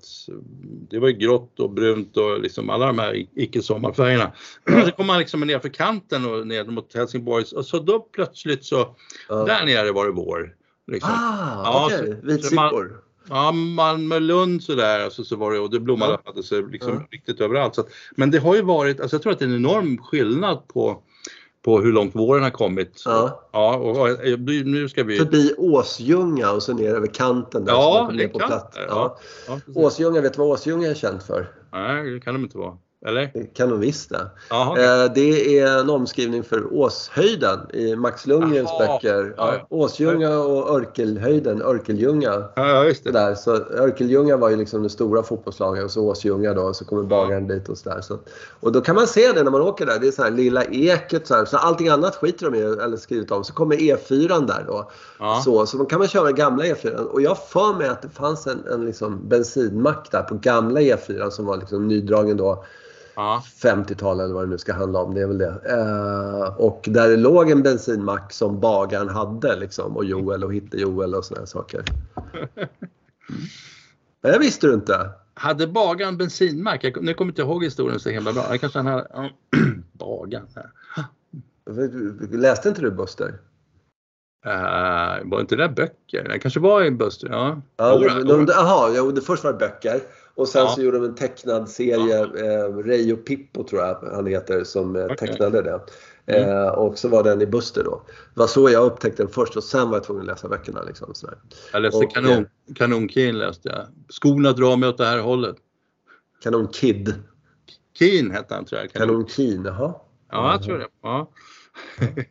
Det var ju grått och brunt och liksom alla de här icke-sommarfärgerna. Så kom man liksom ner för kanten och ner mot Helsingborg och så då plötsligt så, Ja. där nere var det vår. Liksom. Ah, Ja, så Vitsippor. Ja, Malmö, Lund sådär, alltså, så var det, och det blommade Ja. sig liksom Ja. riktigt överallt. Så men det har ju varit, alltså jag tror att det är en enorm skillnad på, på hur långt våren har kommit. Ja. Ja, och, och nu ska vi... Förbi Åsljunga och så ner över kanten där. Ja, det på platt. Ja. Ja. Åsljunga, vet du vad Åsljunga är känt för? Nej, det kan de inte vara. Eller? Det kan de visst det. Eh, Det är en omskrivning för Åshöjden i Max Lundgrens Jaha. böcker. Ja, Åsljunga och Örkelhöjden, Örkeljunga. Ja, just det. Där. Så Örkeljunga var ju liksom det stora fotbollslaget och så Åsljunga då och så kommer bagaren dit och sådär. Så, och då kan man se det när man åker där. Det är så här lilla eket så här. Så allting annat skiter de i eller skrivit om. Så kommer E4 där då. Ja. Så, så då kan man köra gamla E4. Och jag för mig att det fanns en, en liksom bensinmack där på gamla E4 som var liksom nydragen då. Ja. 50-tal eller vad det nu ska handla om. Det är väl det. Eh, och där det låg en bensinmack som bagaren hade liksom. Och Joel och Hitte-Joel och sådana saker. Men det visste du inte. Hade bagaren bensinmack? Jag, nu kommer jag inte ihåg historien så himla bra. Det kanske han. Ja. bagaren. Läste inte du Buster? Uh, var inte det där böcker? Det kanske var i Buster. Ja. Ja, Jodå, de, jodå. de, aha, ja, det först var det böcker. Och sen Ja. så gjorde de en tecknad serie, eh, Ray och Pippo tror jag han heter, som eh, Okej. tecknade det. Mm. Eh, och så var den i Buster då. Det var så jag upptäckte den först och sen var jag tvungen att läsa böckerna. Liksom, sådär. Jag läste Och- kanon, Kanon-Keen läste jag. Skorna drar mig åt det här hållet. Kanon Kid. Keen hette han tror jag. Kanon Keen, jaha. Ja, jag tror det. Ja.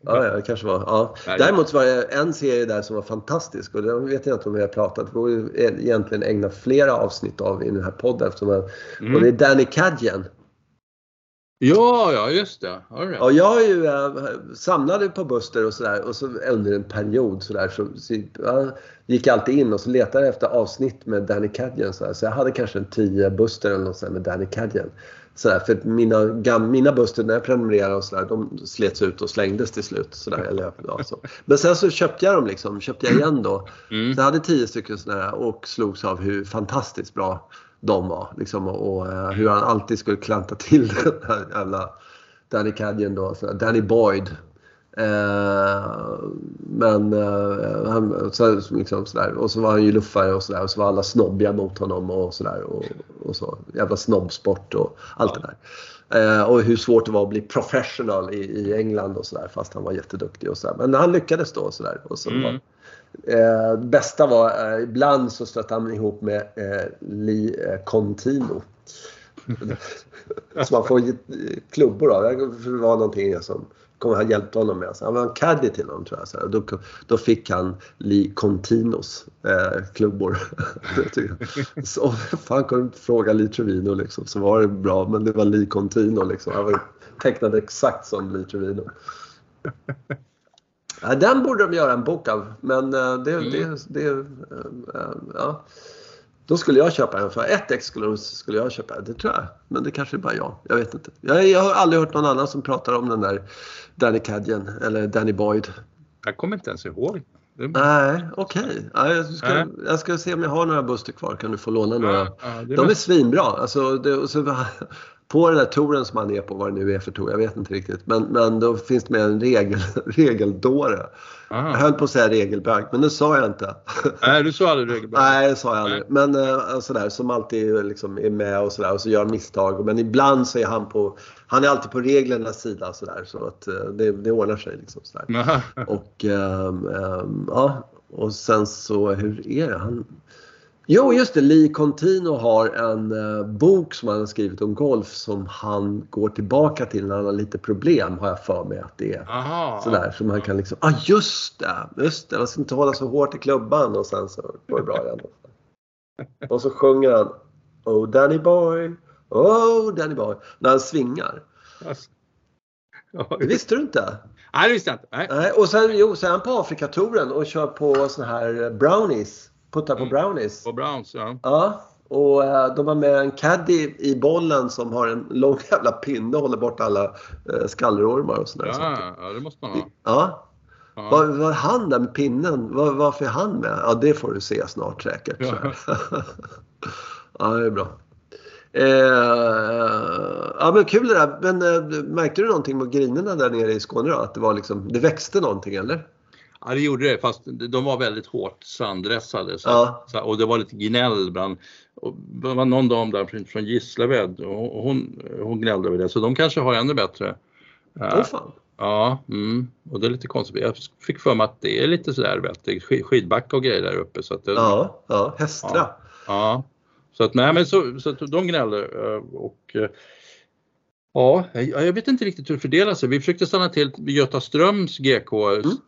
Ja, ja, det kanske var. Ja. Däremot var det en serie där som var fantastisk och det vet jag inte om vi har pratat. Det borde egentligen ägna flera avsnitt av i den här podden. Eftersom jag, Mm. Och det är Danny Cadgen. ja, ja, just det. Right. Ja, jag är ju, äh, samlade på Buster och sådär och så under en period sådär så, så ja, gick jag alltid in och så letade jag efter avsnitt med Danny Cadgen. Så, så jag hade kanske en 10 Buster eller något sånt med Danny Cadgen. Sådär, för att mina, gam, mina Buster när jag prenumererade och sådär, de slets ut och slängdes till slut. Sådär, eller, ja, så. Men sen så köpte jag dem liksom, köpte jag igen då. Mm. Så jag hade 10 stycken sådana och slogs av hur fantastiskt bra de var. Liksom, och, och eh, hur han alltid skulle klanta till den här jävla Danny Cadgen då, så, Danny Boyd. Eh, men eh, han, så, liksom, sådär. och så var han ju luffare och sådär och så var alla snobbiga mot honom och sådär. Och, och så. Jävla snobbsport och allt det där. Eh, och hur svårt det var att bli professional i, i England och sådär fast han var jätteduktig och sådär. Men han lyckades då och sådär. Och så Mm. var, Eh, bästa var, eh, ibland så stötte han ihop med eh, Lee Contino. så man får klubbor av. Det var någonting som kommer han hjälpte honom med. Så han var en caddy till honom tror jag. Så då, då fick han Lee Continos eh, klubbor. Så fan kunde fråga Lee Trevino liksom. Så var det bra. Men det var Lee Contino liksom. Han var tecknad exakt som Lee Trevino. Den borde de göra en bok av. Men eh, det, Mm. det, det eh, eh, ja. Då skulle jag köpa den. För ett ex skulle, skulle jag köpa. Det tror jag. Men det kanske är bara jag. Jag vet inte. Jag, jag har aldrig hört någon annan som pratar om den där Danny Cadgen eller Danny Boyd. Jag kommer inte ens ihåg. Nej, okej. Ja, jag, ska, jag ska se om jag har några Buster kvar. Kan du få låna några? Ja, ja, De är svinbra. Alltså, det, och så, på den där touren som han är på, vad det nu är för tour, jag vet inte riktigt. Men, men då finns det med en regel, regeldåre. Jag Aha. höll på att säga regelbög, men det sa jag inte. Nej, du sa aldrig regelbög. Nej, det sa jag aldrig. Men eh, sådär, som alltid liksom är med och sådär och så gör misstag. Men ibland så är han på, han är alltid på reglernas sida sådär. Så att eh, det, det ordnar sig liksom sådär. Aha. Och ehm, ehm, ja, och sen så hur är det? Han... Jo, just det. Lee Contino har en eh, bok som han har skrivit om golf som han går tillbaka till när han har lite problem har jag för mig att det är. Aha. Sådär som han kan liksom, ah just det, just det, man ska inte hålla så hårt i klubban och sen så går det bra igen. Och så sjunger han Oh Danny boy, oh Danny boy, när han svingar. Alltså. Det visste du inte? Nej, det visste jag inte. Nej. Nej, och sen, jo, så är han på Afrikatouren och kör på såna här brownies. Puttar på Mm. brownies. På Browns, ja. Ja, och eh, de har med en caddy i bollen som har en lång jävla pinne och håller bort alla eh, skallrormar och sådär. Ja, ja, det måste man ha. Ja, Ja. Var, var han där med pinnen? Var, varför är han med? Ja, det får du se snart säkert. Ja. ja, det är bra. Eh, ja, men kul det där. Men eh, märkte du någonting med grinerna där nere i Skåne då? Att det, var liksom, det växte någonting eller? Ja, det gjorde det, fast de var väldigt hårt sanddressade. Så, Ja. så, och det var lite gnäll bland, det var någon dam där från, Gislaved och hon, hon gnällde över det. Så de kanske har ännu bättre. Åh fan. Ja, mm. och det är lite konstigt. Jag fick för mig att det är lite sådär du, skidbacka och grejer där uppe. Så att det, Ja, ja, Hästra. Ja. ja. Så att nej men så, så att de gnäller eh, och eh, Ja, jag vet inte riktigt hur det fördelar sig. Vi försökte stanna till vid Götaströms GK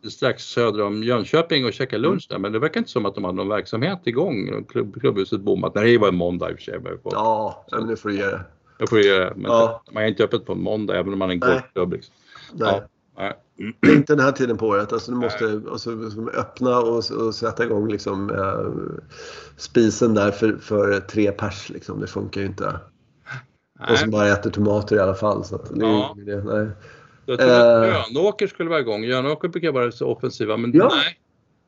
s- strax söder om Jönköping och käka lunch där men det verkar inte som att de hade någon verksamhet igång. Klubb, klubbhuset bommat. Nej, det var en måndag i och för sig. Ja, ja, nu får du ge det. jag får ju, men Ja. man är inte öppet på en måndag även om man är en golfklubb. Liksom. Nej. Ja, nej. Det inte den här tiden på året. Alltså, du måste alltså, som öppna och, och sätta igång liksom, eh, spisen där för, för tre pers. Liksom. Det funkar ju inte. Och som Nej. bara äter tomater i alla fall. Så att Ja. idé. nej. Jag tror att Eh. Jönåker skulle vara igång. Jönåker brukar vara så offensiva men Ja. nej,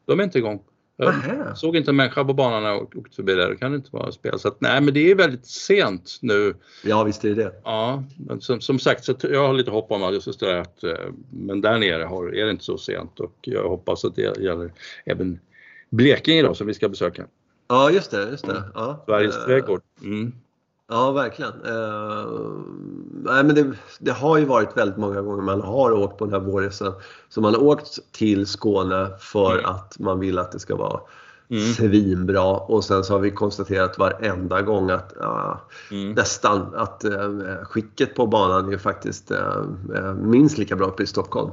de är inte igång. Jag Nähä. såg inte en människa på banan när jag åkte förbi där. Det kan inte vara spel. Så att, nej, men det är väldigt sent nu. Ja, visst är det det. Ja, men som, som sagt så jag har lite hopp om att, just det att eh, men där nere har, är det inte så sent och jag hoppas att det gäller även Blekinge då som vi ska besöka. Ja, just det. Just det. Ja. Sveriges Eh, trädgård. Mm. Ja, verkligen. Eh, nej, men det, det har ju varit väldigt många gånger man har åkt på den här vårresan. Så man har åkt till Skåne för Mm. att man vill att det ska vara Mm. svinbra och sen så har vi konstaterat varenda gång att ja, Mm. nästan att eh, skicket på banan är faktiskt eh, eh, minst lika bra uppe i Stockholm.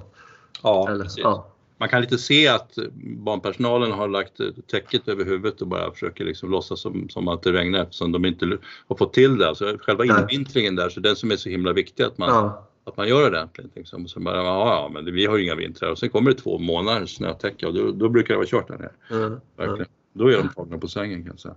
Ja, Eller, precis. ja. Man kan lite se att barnpersonalen har lagt täcket över huvudet och bara försöker liksom låtsas som, som att det regnar eftersom de inte har fått till det. Alltså själva invintringen där, så den som är så himla viktig att man, Ja. att man gör ordentligt. Liksom. Så bara, ja, men vi har ju inga vintrar och sen kommer det två månaders snötäcke och då, då brukar det vara kört där nere. Ja. Verkligen. Då är de tagna på sängen kan jag säga.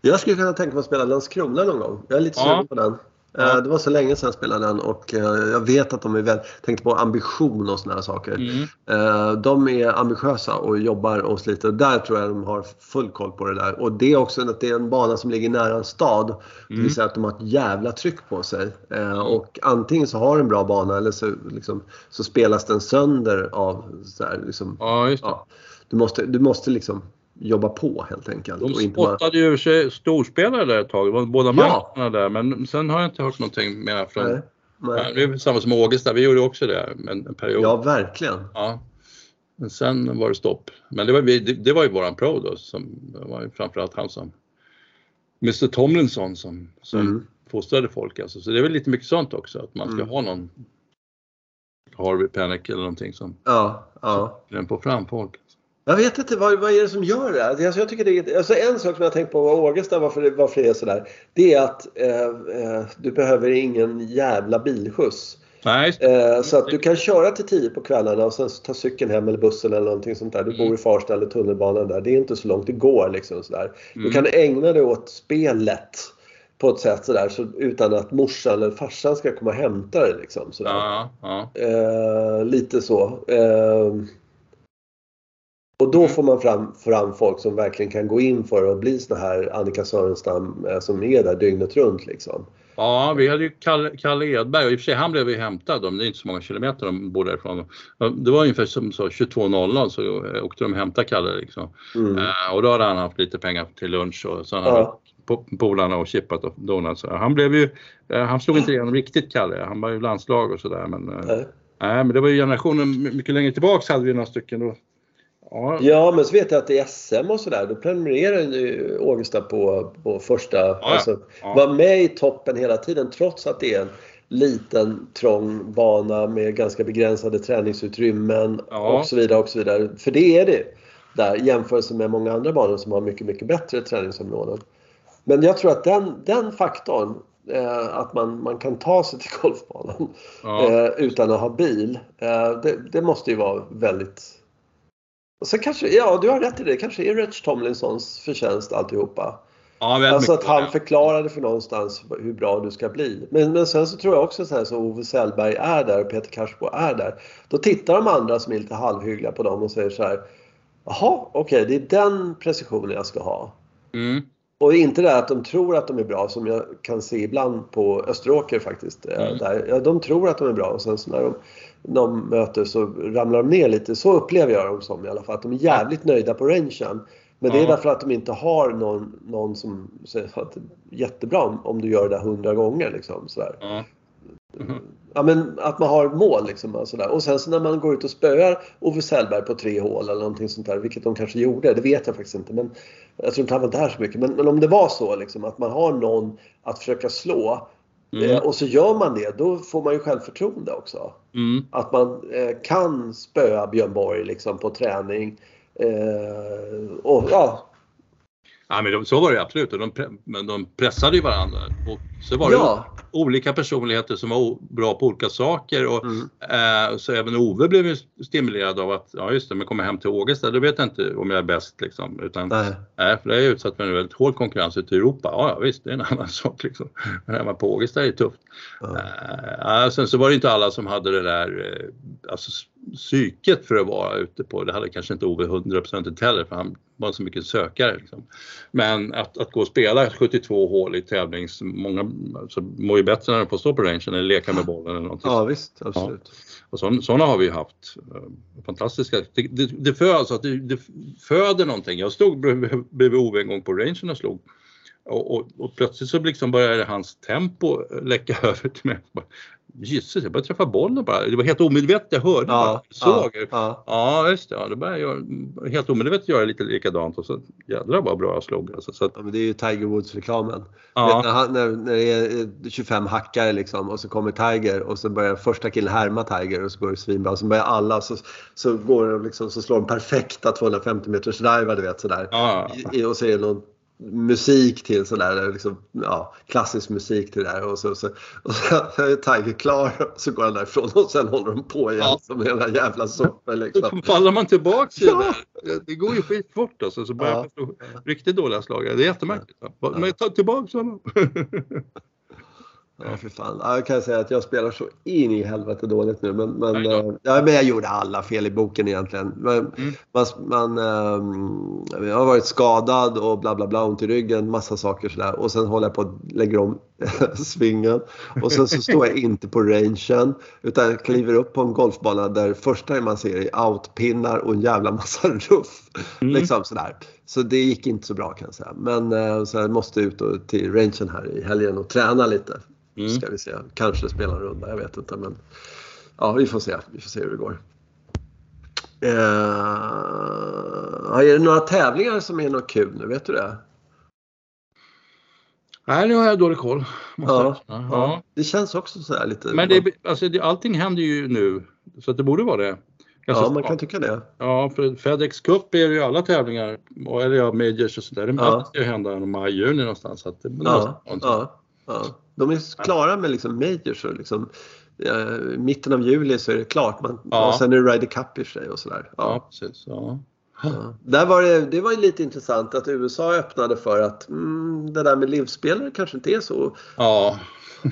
Jag skulle kunna tänka mig att spela Landskrona någon gång. Jag är lite Ja. sugen på den. Ja. Eh, Det var så länge sedan jag spelade den och eh, jag vet att de är väl, tänkte på ambition och såna här saker. Mm. Eh, De är ambitiösa och jobbar och sliter. Där tror jag de har full koll på det där. Och det är också att det är en bana som ligger nära en stad. Det Mm. vill säga att de har ett jävla tryck på sig. Och antingen så har en bra bana eller så, liksom, så spelas den sönder av så här, liksom, ja, du, måste, du måste liksom jobba på helt enkelt. De inte bara, spottade ju sig storspelare där ett tag. Det var båda Ja. matcherna där men sen har jag inte hört någonting mer från nej, nej. Det är samma som Ågesta, vi gjorde också det en, en period. Ja, verkligen. Ja. Men sen var det stopp. Men det var, det, det var ju våran pro då, som det var ju framförallt han som Mr Tomlinson som, som Mm. fostrade folk alltså. Så det är väl lite mycket sånt också, att man ska Mm. ha någon Harvey Panic eller någonting som Ja, ja. den får fram folk. Jag vet inte, vad, vad är det som gör det? Alltså, jag tycker det är, alltså, en sak som jag tänkt på med Ågesta, varför, varför det är sådär. Det är att eh, eh, du behöver ingen jävla bilskjuts. Nej. Eh, så att du kan köra till 10 på kvällarna och sen ta cykeln hem eller bussen eller någonting sånt där. Du Mm. bor i Farsta eller tunnelbanan där. Det är inte så långt, det går liksom sådär. Mm. Du kan ägna dig åt spelet på ett sätt sådär så, utan att morsan eller farsan ska komma och hämta dig liksom. Sådär. ja, ja. Eh, lite så. Och då Mm. får man fram, fram folk som verkligen kan gå in för att bli såna här Annika Sörenstam eh, som är där dygnet runt liksom. Ja, vi hade ju Kalle, Kalle Edberg och i och för sig han blev ju hämtad. De, det är inte så många kilometer de bor därifrån. Det var ungefär som så 22.00 så eh, åkte de och hämtade Kalle liksom. Mm. Eh, och då hade han haft lite pengar till lunch och sen hade Ja. po- polarna och chippat och donuts. Så Han blev ju, eh, han slog inte igenom riktigt Kalle. Han var ju landslag och sådär men eh, Nej. men det var ju generationen my- mycket längre tillbaks hade vi några stycken då. Ja, Ja, men så vet jag att i SM och sådär, då prenumererar ju Ågesta på, på första. ja. Alltså, Ja. Var med i toppen hela tiden trots att det är en liten trång bana med ganska begränsade träningsutrymmen Ja. och så vidare. och så vidare. För det är det där jämfört med många andra banor som har mycket, mycket bättre träningsområden. Men jag tror att den, den faktorn, eh, att man, man kan ta sig till golfbanan ja. eh, utan att ha bil. Eh, det, det måste ju vara väldigt... Och sen kanske, ja du har rätt i det, kanske är Rich Tomlinsons förtjänst alltihopa. ja Alltså att han förklarade för någonstans hur bra du ska bli. Men, men sen så tror jag också så här så Ove Sellberg är där och Peter Karsbo är där. Då tittar de andra som är lite halvhyggliga på dem och säger så här. Jaha, okej det är den precisionen jag ska ha. Mm. Och inte det att de tror att de är bra som jag kan se ibland på Österåker faktiskt. eh, Mm. Där, ja, de tror att de är bra och sen så när de, de möter så ramlar de ner lite. Så upplever jag dem som i alla fall. Att de är jävligt nöjda på rangen. Men det är därför att de inte har någon, någon som säger att det är jättebra om, om du gör det där hundra gånger. Liksom, sådär. Ja. Mhm. ja, men att man har mål liksom. Och, sådär. och sen så när man går ut och spöar Ove Sellberg på tre hål eller någonting sånt där, vilket de kanske gjorde, det vet jag faktiskt inte. Men jag tror inte han var där så mycket. Men, men om det var så liksom, att man har någon att försöka slå Mm. eh, och så gör man det, då får man ju självförtroende också. Mm. Att man eh, kan spöa Björn Borg liksom, på träning. Eh, och ja, Ja, men de, så var det absolut. Och de, men de pressade ju varandra. Och så var det ja. olika personligheter som var o- bra på olika saker. Och, Mm. eh, så även Ove blev ju stimulerad av att, ja just det, men kommer hem till Ågesta, då vet jag inte om jag är bäst. Liksom, utan, Nej. nej, för det är utsatt för en väldigt hård konkurrens ute i Europa. Ja, ja visst, det är en annan sak. Liksom. Men hemma på Ågesta är det tufft. Ja. Eh, sen så var det inte alla som hade det där eh, alltså, psyket för att vara ute på, det hade kanske inte Ove 100% heller för han var så mycket sökare. Liksom. Men att, att gå och spela 72 hål i tävlings, många alltså, mår ju bättre när de får stå på rangen eller leka med bollen eller någonting. ja, visst. Absolut. Och sådana har vi haft. eh, Fantastiska. Det, det, det, för, alltså, att det, det föder någonting. Jag stod bredvid Ove en gång på rangen och slog. Och, och, och plötsligt så liksom började hans tempo läcka över till mig. Bara, Gisses, jag började träffa bollen bara. Det var helt omedvetet, jag hörde bara, Ja, såg. ja, ja. Ja, just det. Ja, då började jag helt omedvetet göra lite likadant och så jädrar vad bra jag slog. Alltså, så att, Ja, men det är ju Tiger Woods-reklamen. Ja. Vet, när, han, när, när det är eh, 25 hackare liksom och så kommer Tiger och så börjar första killen härma Tiger och så går det svinbra och så börjar alla så, så, går de liksom, så slår de perfekta 250 meters drivar du vet sådär. ja, i- och så är det någon musik till sådär, liksom, ja, klassisk musik till det där och så, så, och så är Tiger klar så går han därifrån och sen håller de på igen Ja. som en jävla jävla soppa liksom. Då faller man tillbaks i Ja. det där. Det går ju skitfort alltså. Så börjar Ja. man riktigt dåliga slag. Det är jättemärkligt. Men ta tillbaks honom. Ja, för fan. Ja, jag kan säga att jag spelar så in i helvete dåligt nu. Men, men, eh, ja, men jag gjorde alla fel i boken egentligen. Men, Mm. man, man, ehm, jag har varit skadad och bla bla bla, ont i ryggen, massa saker sådär. Och sen håller jag på att lägga om svingen. Och sen så står jag inte på rangen utan jag kliver upp på en golfbana där första man ser är outpinnar och en jävla massa ruff. Mm. Liksom sådär. Så det gick inte så bra kan jag säga. Men eh, så jag måste ut till rangen här i helgen och träna lite. Mm. Ska vi se. Kanske spela en runda, jag vet inte. Men ja, vi får se. Vi får se hur det går. Ja, är det några tävlingar som är något kul nu? Vet du det? Nej, nu har jag dålig koll. måste Ja. Ja. Det känns också sådär lite... Men det, alltså, det, allting händer ju nu. Så att det borde vara det. Ganska ja, man kan tycka det. Ja, för FedEx Cup är det ju alla tävlingar. Eller ja, Majors och sådär. Det Ja. ska ju hända i maj, juni någonstans. Så det, Ja, måste ja, ja. De är klara med liksom majors och liksom, eh, mitten av juli så är det klart. Man, Ja. Och sen är det Ryder Cup i sig och sådär. Ja, Ja. precis. Ja. Ja. Där var det, det var ju lite intressant att USA öppnade för att mm, det där med livsspelare kanske inte är så ja.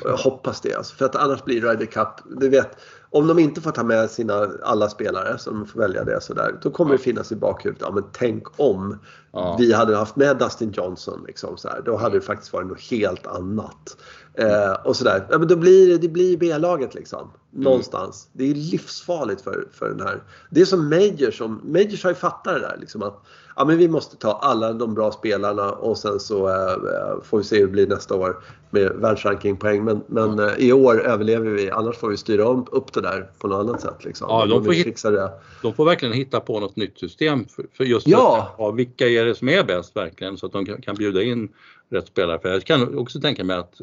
Jag hoppas det alltså, för att annars blir Ryder Cup, du vet, om de inte får ta med sina alla spelare så de får välja det sådär, då kommer det finnas i bakhuvudet, ja men tänk om Ja. vi hade haft med Dustin Johnson liksom så här, då hade det faktiskt varit något helt annat. Eh, och sådär, ja men då blir det, blir B-laget liksom, någonstans. Det är livsfarligt för, för den här, det är som Majors, som, Majors har ju fattat det där liksom att ja men vi måste ta alla de bra spelarna och sen så eh, får vi se hur det blir nästa år med världsrankingpoäng. Men, men eh, i år överlever vi, annars får vi styra om, upp det där på något annat sätt. Liksom. Ja, de får hit- fixar det. De får verkligen hitta på något nytt system för, för just Ja. ja, vilka är det som är bäst verkligen så att de kan, kan bjuda in rätt spelare. För jag kan också tänka mig att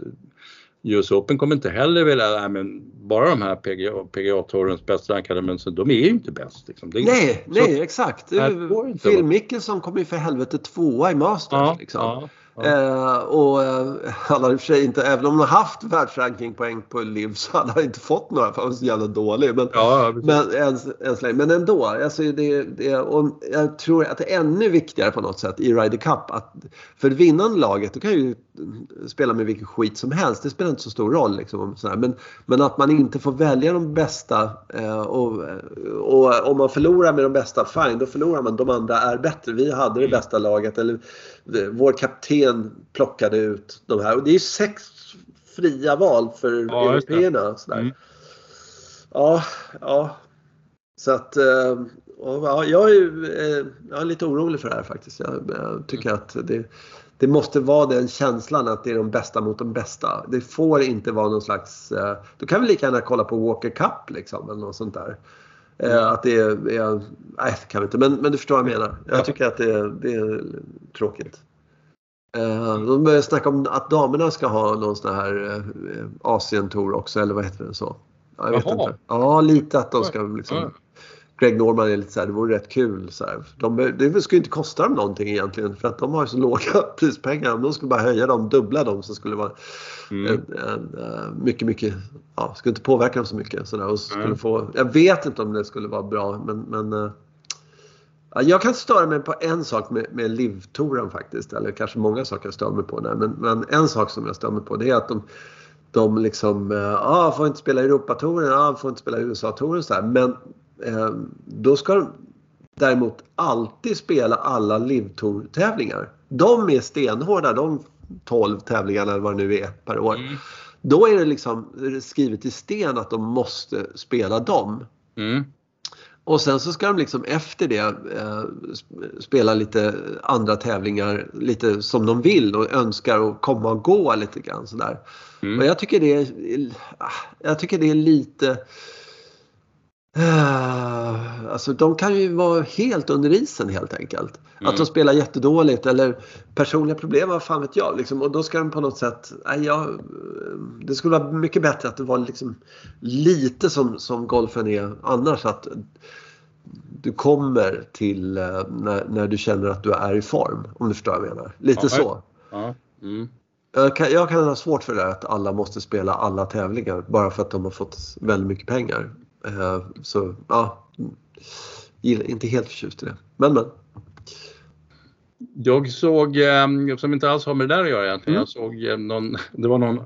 US Open kommer inte heller vilja, nej men bara de här PGA, PGA Tourens bäst rankade men så, de är ju inte bäst. Liksom. Är, Nej, så- nej exakt. Phil Mickelson kommer ju för helvete tvåa i Masters. Ja, liksom. ja. Eh, och eh, han har i och för sig inte, även om han har haft världsrankingpoäng på Liv så hade han inte fått några för han var så jävla dålig. Men, Ja, men, så länge. men ändå, alltså det, det, och jag tror att det är ännu viktigare på något sätt i Ryder Cup. Att, för vinnande laget, du kan ju spela med vilken skit som helst. Det spelar inte så stor roll. Liksom. Men, men att man inte får välja de bästa. Eh, och, och om man förlorar med de bästa, fine, då förlorar man. De andra är bättre. Vi hade det bästa laget. Eller eh, vår kapten plockade ut de här. Och det är sex fria val för Ja, européerna. Sådär. Mm. Ja, ja. Så att eh, ja, jag, är, eh, jag är lite orolig för det här faktiskt. Jag, jag tycker att det, det måste vara den känslan att det är de bästa mot de bästa. Det får inte vara någon slags... Eh, då kan vi lika gärna kolla på Walker Cup liksom eller något sånt där. Mm. Att det är. Nej, det kan vi inte. Men, men du förstår vad jag menar. Jag tycker att det, det är tråkigt. De börjar snacka om att damerna ska ha någon sån här Asien-tour också, eller vad heter det så? Jag vet Jaha. inte. Ja, lite att de ska liksom... Greg Norman är lite så här, det vore rätt kul. Så här. De, det skulle inte kosta dem någonting egentligen för att de har så låga prispengar. Om de skulle bara höja dem, dubbla dem så skulle det vara mm. en, en, eh, mycket, mycket, ja, skulle inte påverka dem så mycket. Så där, och skulle mm. få, jag vet inte om det skulle vara bra men, men jag kan störa mig på en sak med, med Liv-touren faktiskt. Eller kanske många saker jag stör mig på där. Men, men en sak som jag stör mig på det är att de de liksom, uh, ah, får inte spela Europatouren, ah, får inte spela USA-touren så här. Men Eh, då ska de däremot alltid spela alla Live tävlingar De är stenhårda, de 12 tävlingarna eller vad det nu är per år. Mm. Då är det liksom skrivet i sten att de måste spela dem. Mm. Och sen så ska de liksom efter det eh, spela lite andra tävlingar lite som de vill och önskar och komma och gå lite grann sådär. Mm. Och jag tycker det är, jag tycker det är lite alltså de kan ju vara helt under isen helt enkelt. Mm. Att de spelar jättedåligt eller personliga problem, vad fan vet jag. Liksom, och då ska de på något sätt... Nej, jag, det skulle vara mycket bättre att det var liksom lite som, som golfen är annars. Att du kommer till uh, när, när du känner att du är i form. Om du förstår vad jag menar. Lite ja, så. Ja. Mm. Jag kan, jag kan ha svårt för det att alla måste spela alla tävlingar bara för att de har fått väldigt mycket pengar. Eh, så ja, inte helt förtjust i det. Men men. Jag såg, eh, som inte alls har med det där att göra egentligen, mm. jag såg eh, någon, det var någon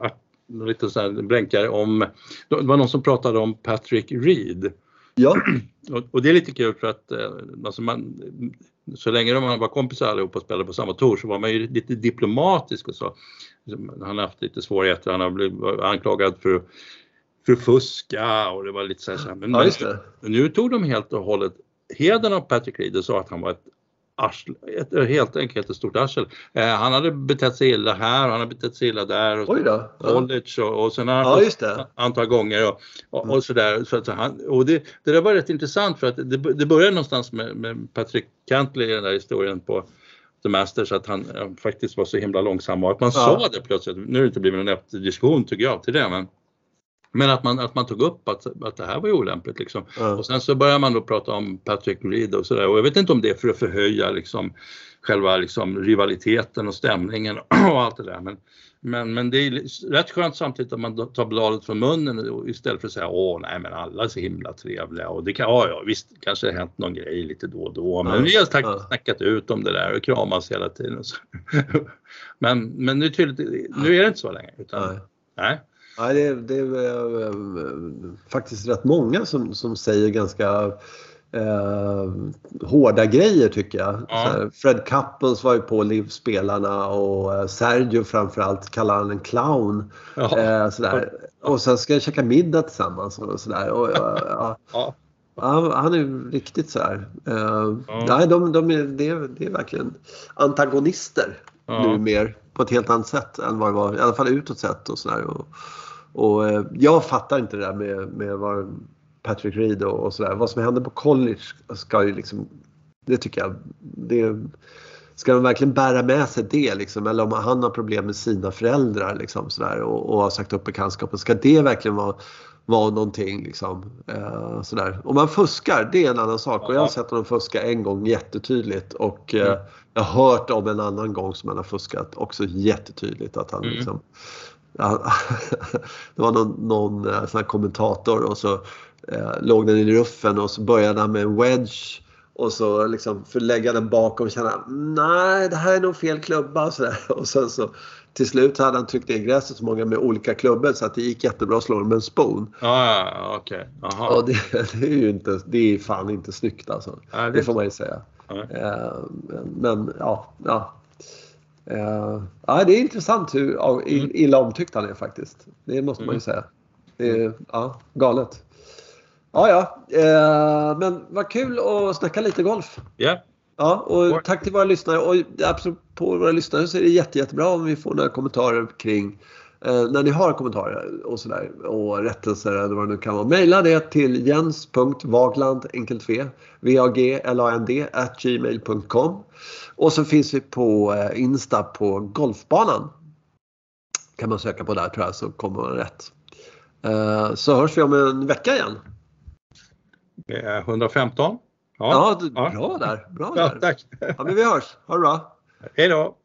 lite så här blänkare om, det var någon som pratade om Patrick Reed. Ja. Och, och det är lite kul för att alltså man, så länge man var kompisar allihopa och spelade på samma tour så var man ju lite diplomatisk och så. Han har haft lite svårigheter, han har blivit anklagad för för att fuska och det var lite så här. Men, ja, men nu tog de helt och hållet heden av Patrick Reed och sa att han var ett arsle, ett, helt enkelt ett stort arsel. Eh, han hade betett sig illa här och han hade betett sig illa där. Och Oj då. College och, och sen har han ja, antal gånger och, och, och sådär. Så att han, och det, det där var rätt intressant för att det, det började någonstans med, med Patrick Cantley i den där historien på The Masters att han faktiskt var så himla långsam och att man ja. sa det plötsligt. Nu har det inte blivit någon diskussion tycker jag till det men men att man, att man tog upp att, att det här var ju olämpligt liksom. Ja. Och sen så börjar man då prata om Patrick Reed och sådär och jag vet inte om det är för att förhöja liksom själva liksom rivaliteten och stämningen och allt det där. Men, men, men det är rätt skönt samtidigt att man tar bladet från munnen istället för att säga åh nej men alla är så himla trevliga och det kan, ja, ja visst kanske det har hänt någon grej lite då och då men ja, vi har snack, ja. snackat ut om det där och kramas hela tiden. men, men nu, tydligt, nu är det inte så längre. Utan, nej. nej. Ja, det, det är äh, faktiskt rätt många som, som säger ganska eh, hårda grejer tycker jag. Ja. Fred Couples var ju på Liv-spelarna och eh, Sergio framförallt kallar han en clown. Ja. Eh, sådär. Och sen ska jag käka middag tillsammans och sådär. Och, ja, ja. han är riktigt sådär. Eh, nej, de, de är, det, är, det är verkligen antagonister nu mer på ett helt annat sätt än vad det var, i alla fall utåt sett och sådär. Och, och, eh, jag fattar inte det där med, med vad Patrick Reed och, och sådär. Vad som händer på college ska ju liksom, det tycker jag, det, ska de verkligen bära med sig det liksom? Eller om han har problem med sina föräldrar liksom, sådär, och, och har sagt upp bekantskapen. Ska det verkligen vara, vara någonting liksom, eh, sådär. Om man fuskar, det är en annan sak. Och jag har sett honom fuska en gång jättetydligt. Och eh, mm. jag har hört om en annan gång som han har fuskat också jättetydligt. Att han mm. liksom, det var någon, någon eh, sån kommentator och så eh, låg den i ruffen och så började han med en wedge och så liksom förlägga den bakom och känna nej det här är nog fel klubba och sådär. Och sen så till slut hade han tryckt in gräset så många med olika klubbor så att det gick jättebra att slå dem med en spoon. Ah. Okay. Och det, det, är ju inte, det är fan inte snyggt alltså. Ah, det... det får man ju säga. Ah. Men ja, ja Uh, ja, det är intressant hur mm. illa omtyckt han är faktiskt. Det måste man ju mm. säga. Det är ja, galet. Ja, ja. Uh, men vad kul att snacka lite golf. Ja. Ja, och tack till våra lyssnare. Och apropå våra lyssnare så är det jätte, jättebra om vi får några kommentarer kring när ni har kommentarer och sådär och rättelser eller vad det nu kan vara. Maila det till jens.vagland enkelt v, V-A-G-L-A-N-D at gmail.com. Och så finns vi på eh, Insta på Golfbanan. Kan man söka på där tror jag så kommer man rätt. Eh, så hörs vi om en vecka igen. Det är 115. Ja, ja, bra där. Bra ja, där. Tack. Ja, men vi hörs. Ha det bra. Hej då.